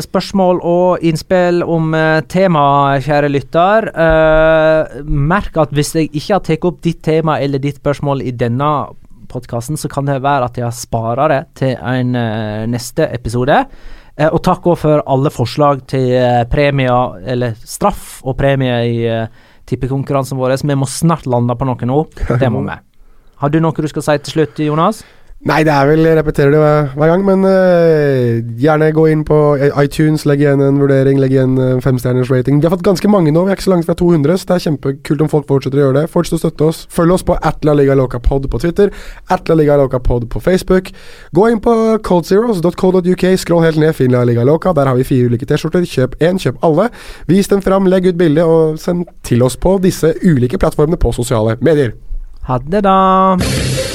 spørsmål og innspill om uh, temaet, kjære lytter. Uh, merk at hvis jeg ikke har tatt opp ditt tema eller ditt spørsmål i denne podkasten, så kan det være at jeg spara det til en uh, neste episode. Uh, og takk òg for alle forslag til premier, eller straff og premie i tippekonkurransen vår. Vi må snart lande på noe nå. [LAUGHS] Det må vi. Har du noe du skal si til slutt, Jonas? Nei, det er vel Jeg repeterer det hver, hver gang, men uh, gjerne gå inn på iTunes, legg igjen en vurdering, legg igjen en femstjerners rating. Vi har fått ganske mange nå, vi er ikke så langt fra 200, så det er kjempekult om folk fortsetter å gjøre det. Fortsett å støtte oss. Følg oss på Atla Liga Loca Pod på Twitter, Atla Liga Loca Pod på Facebook. Gå inn på coldzeros.co.uk, scroll helt ned, finn La. Der har vi fire ulike T-skjorter. Kjøp én, kjøp alle. Vis dem fram, legg ut bilde, og send til oss på disse ulike plattformene på sosiale medier. Ha det, da.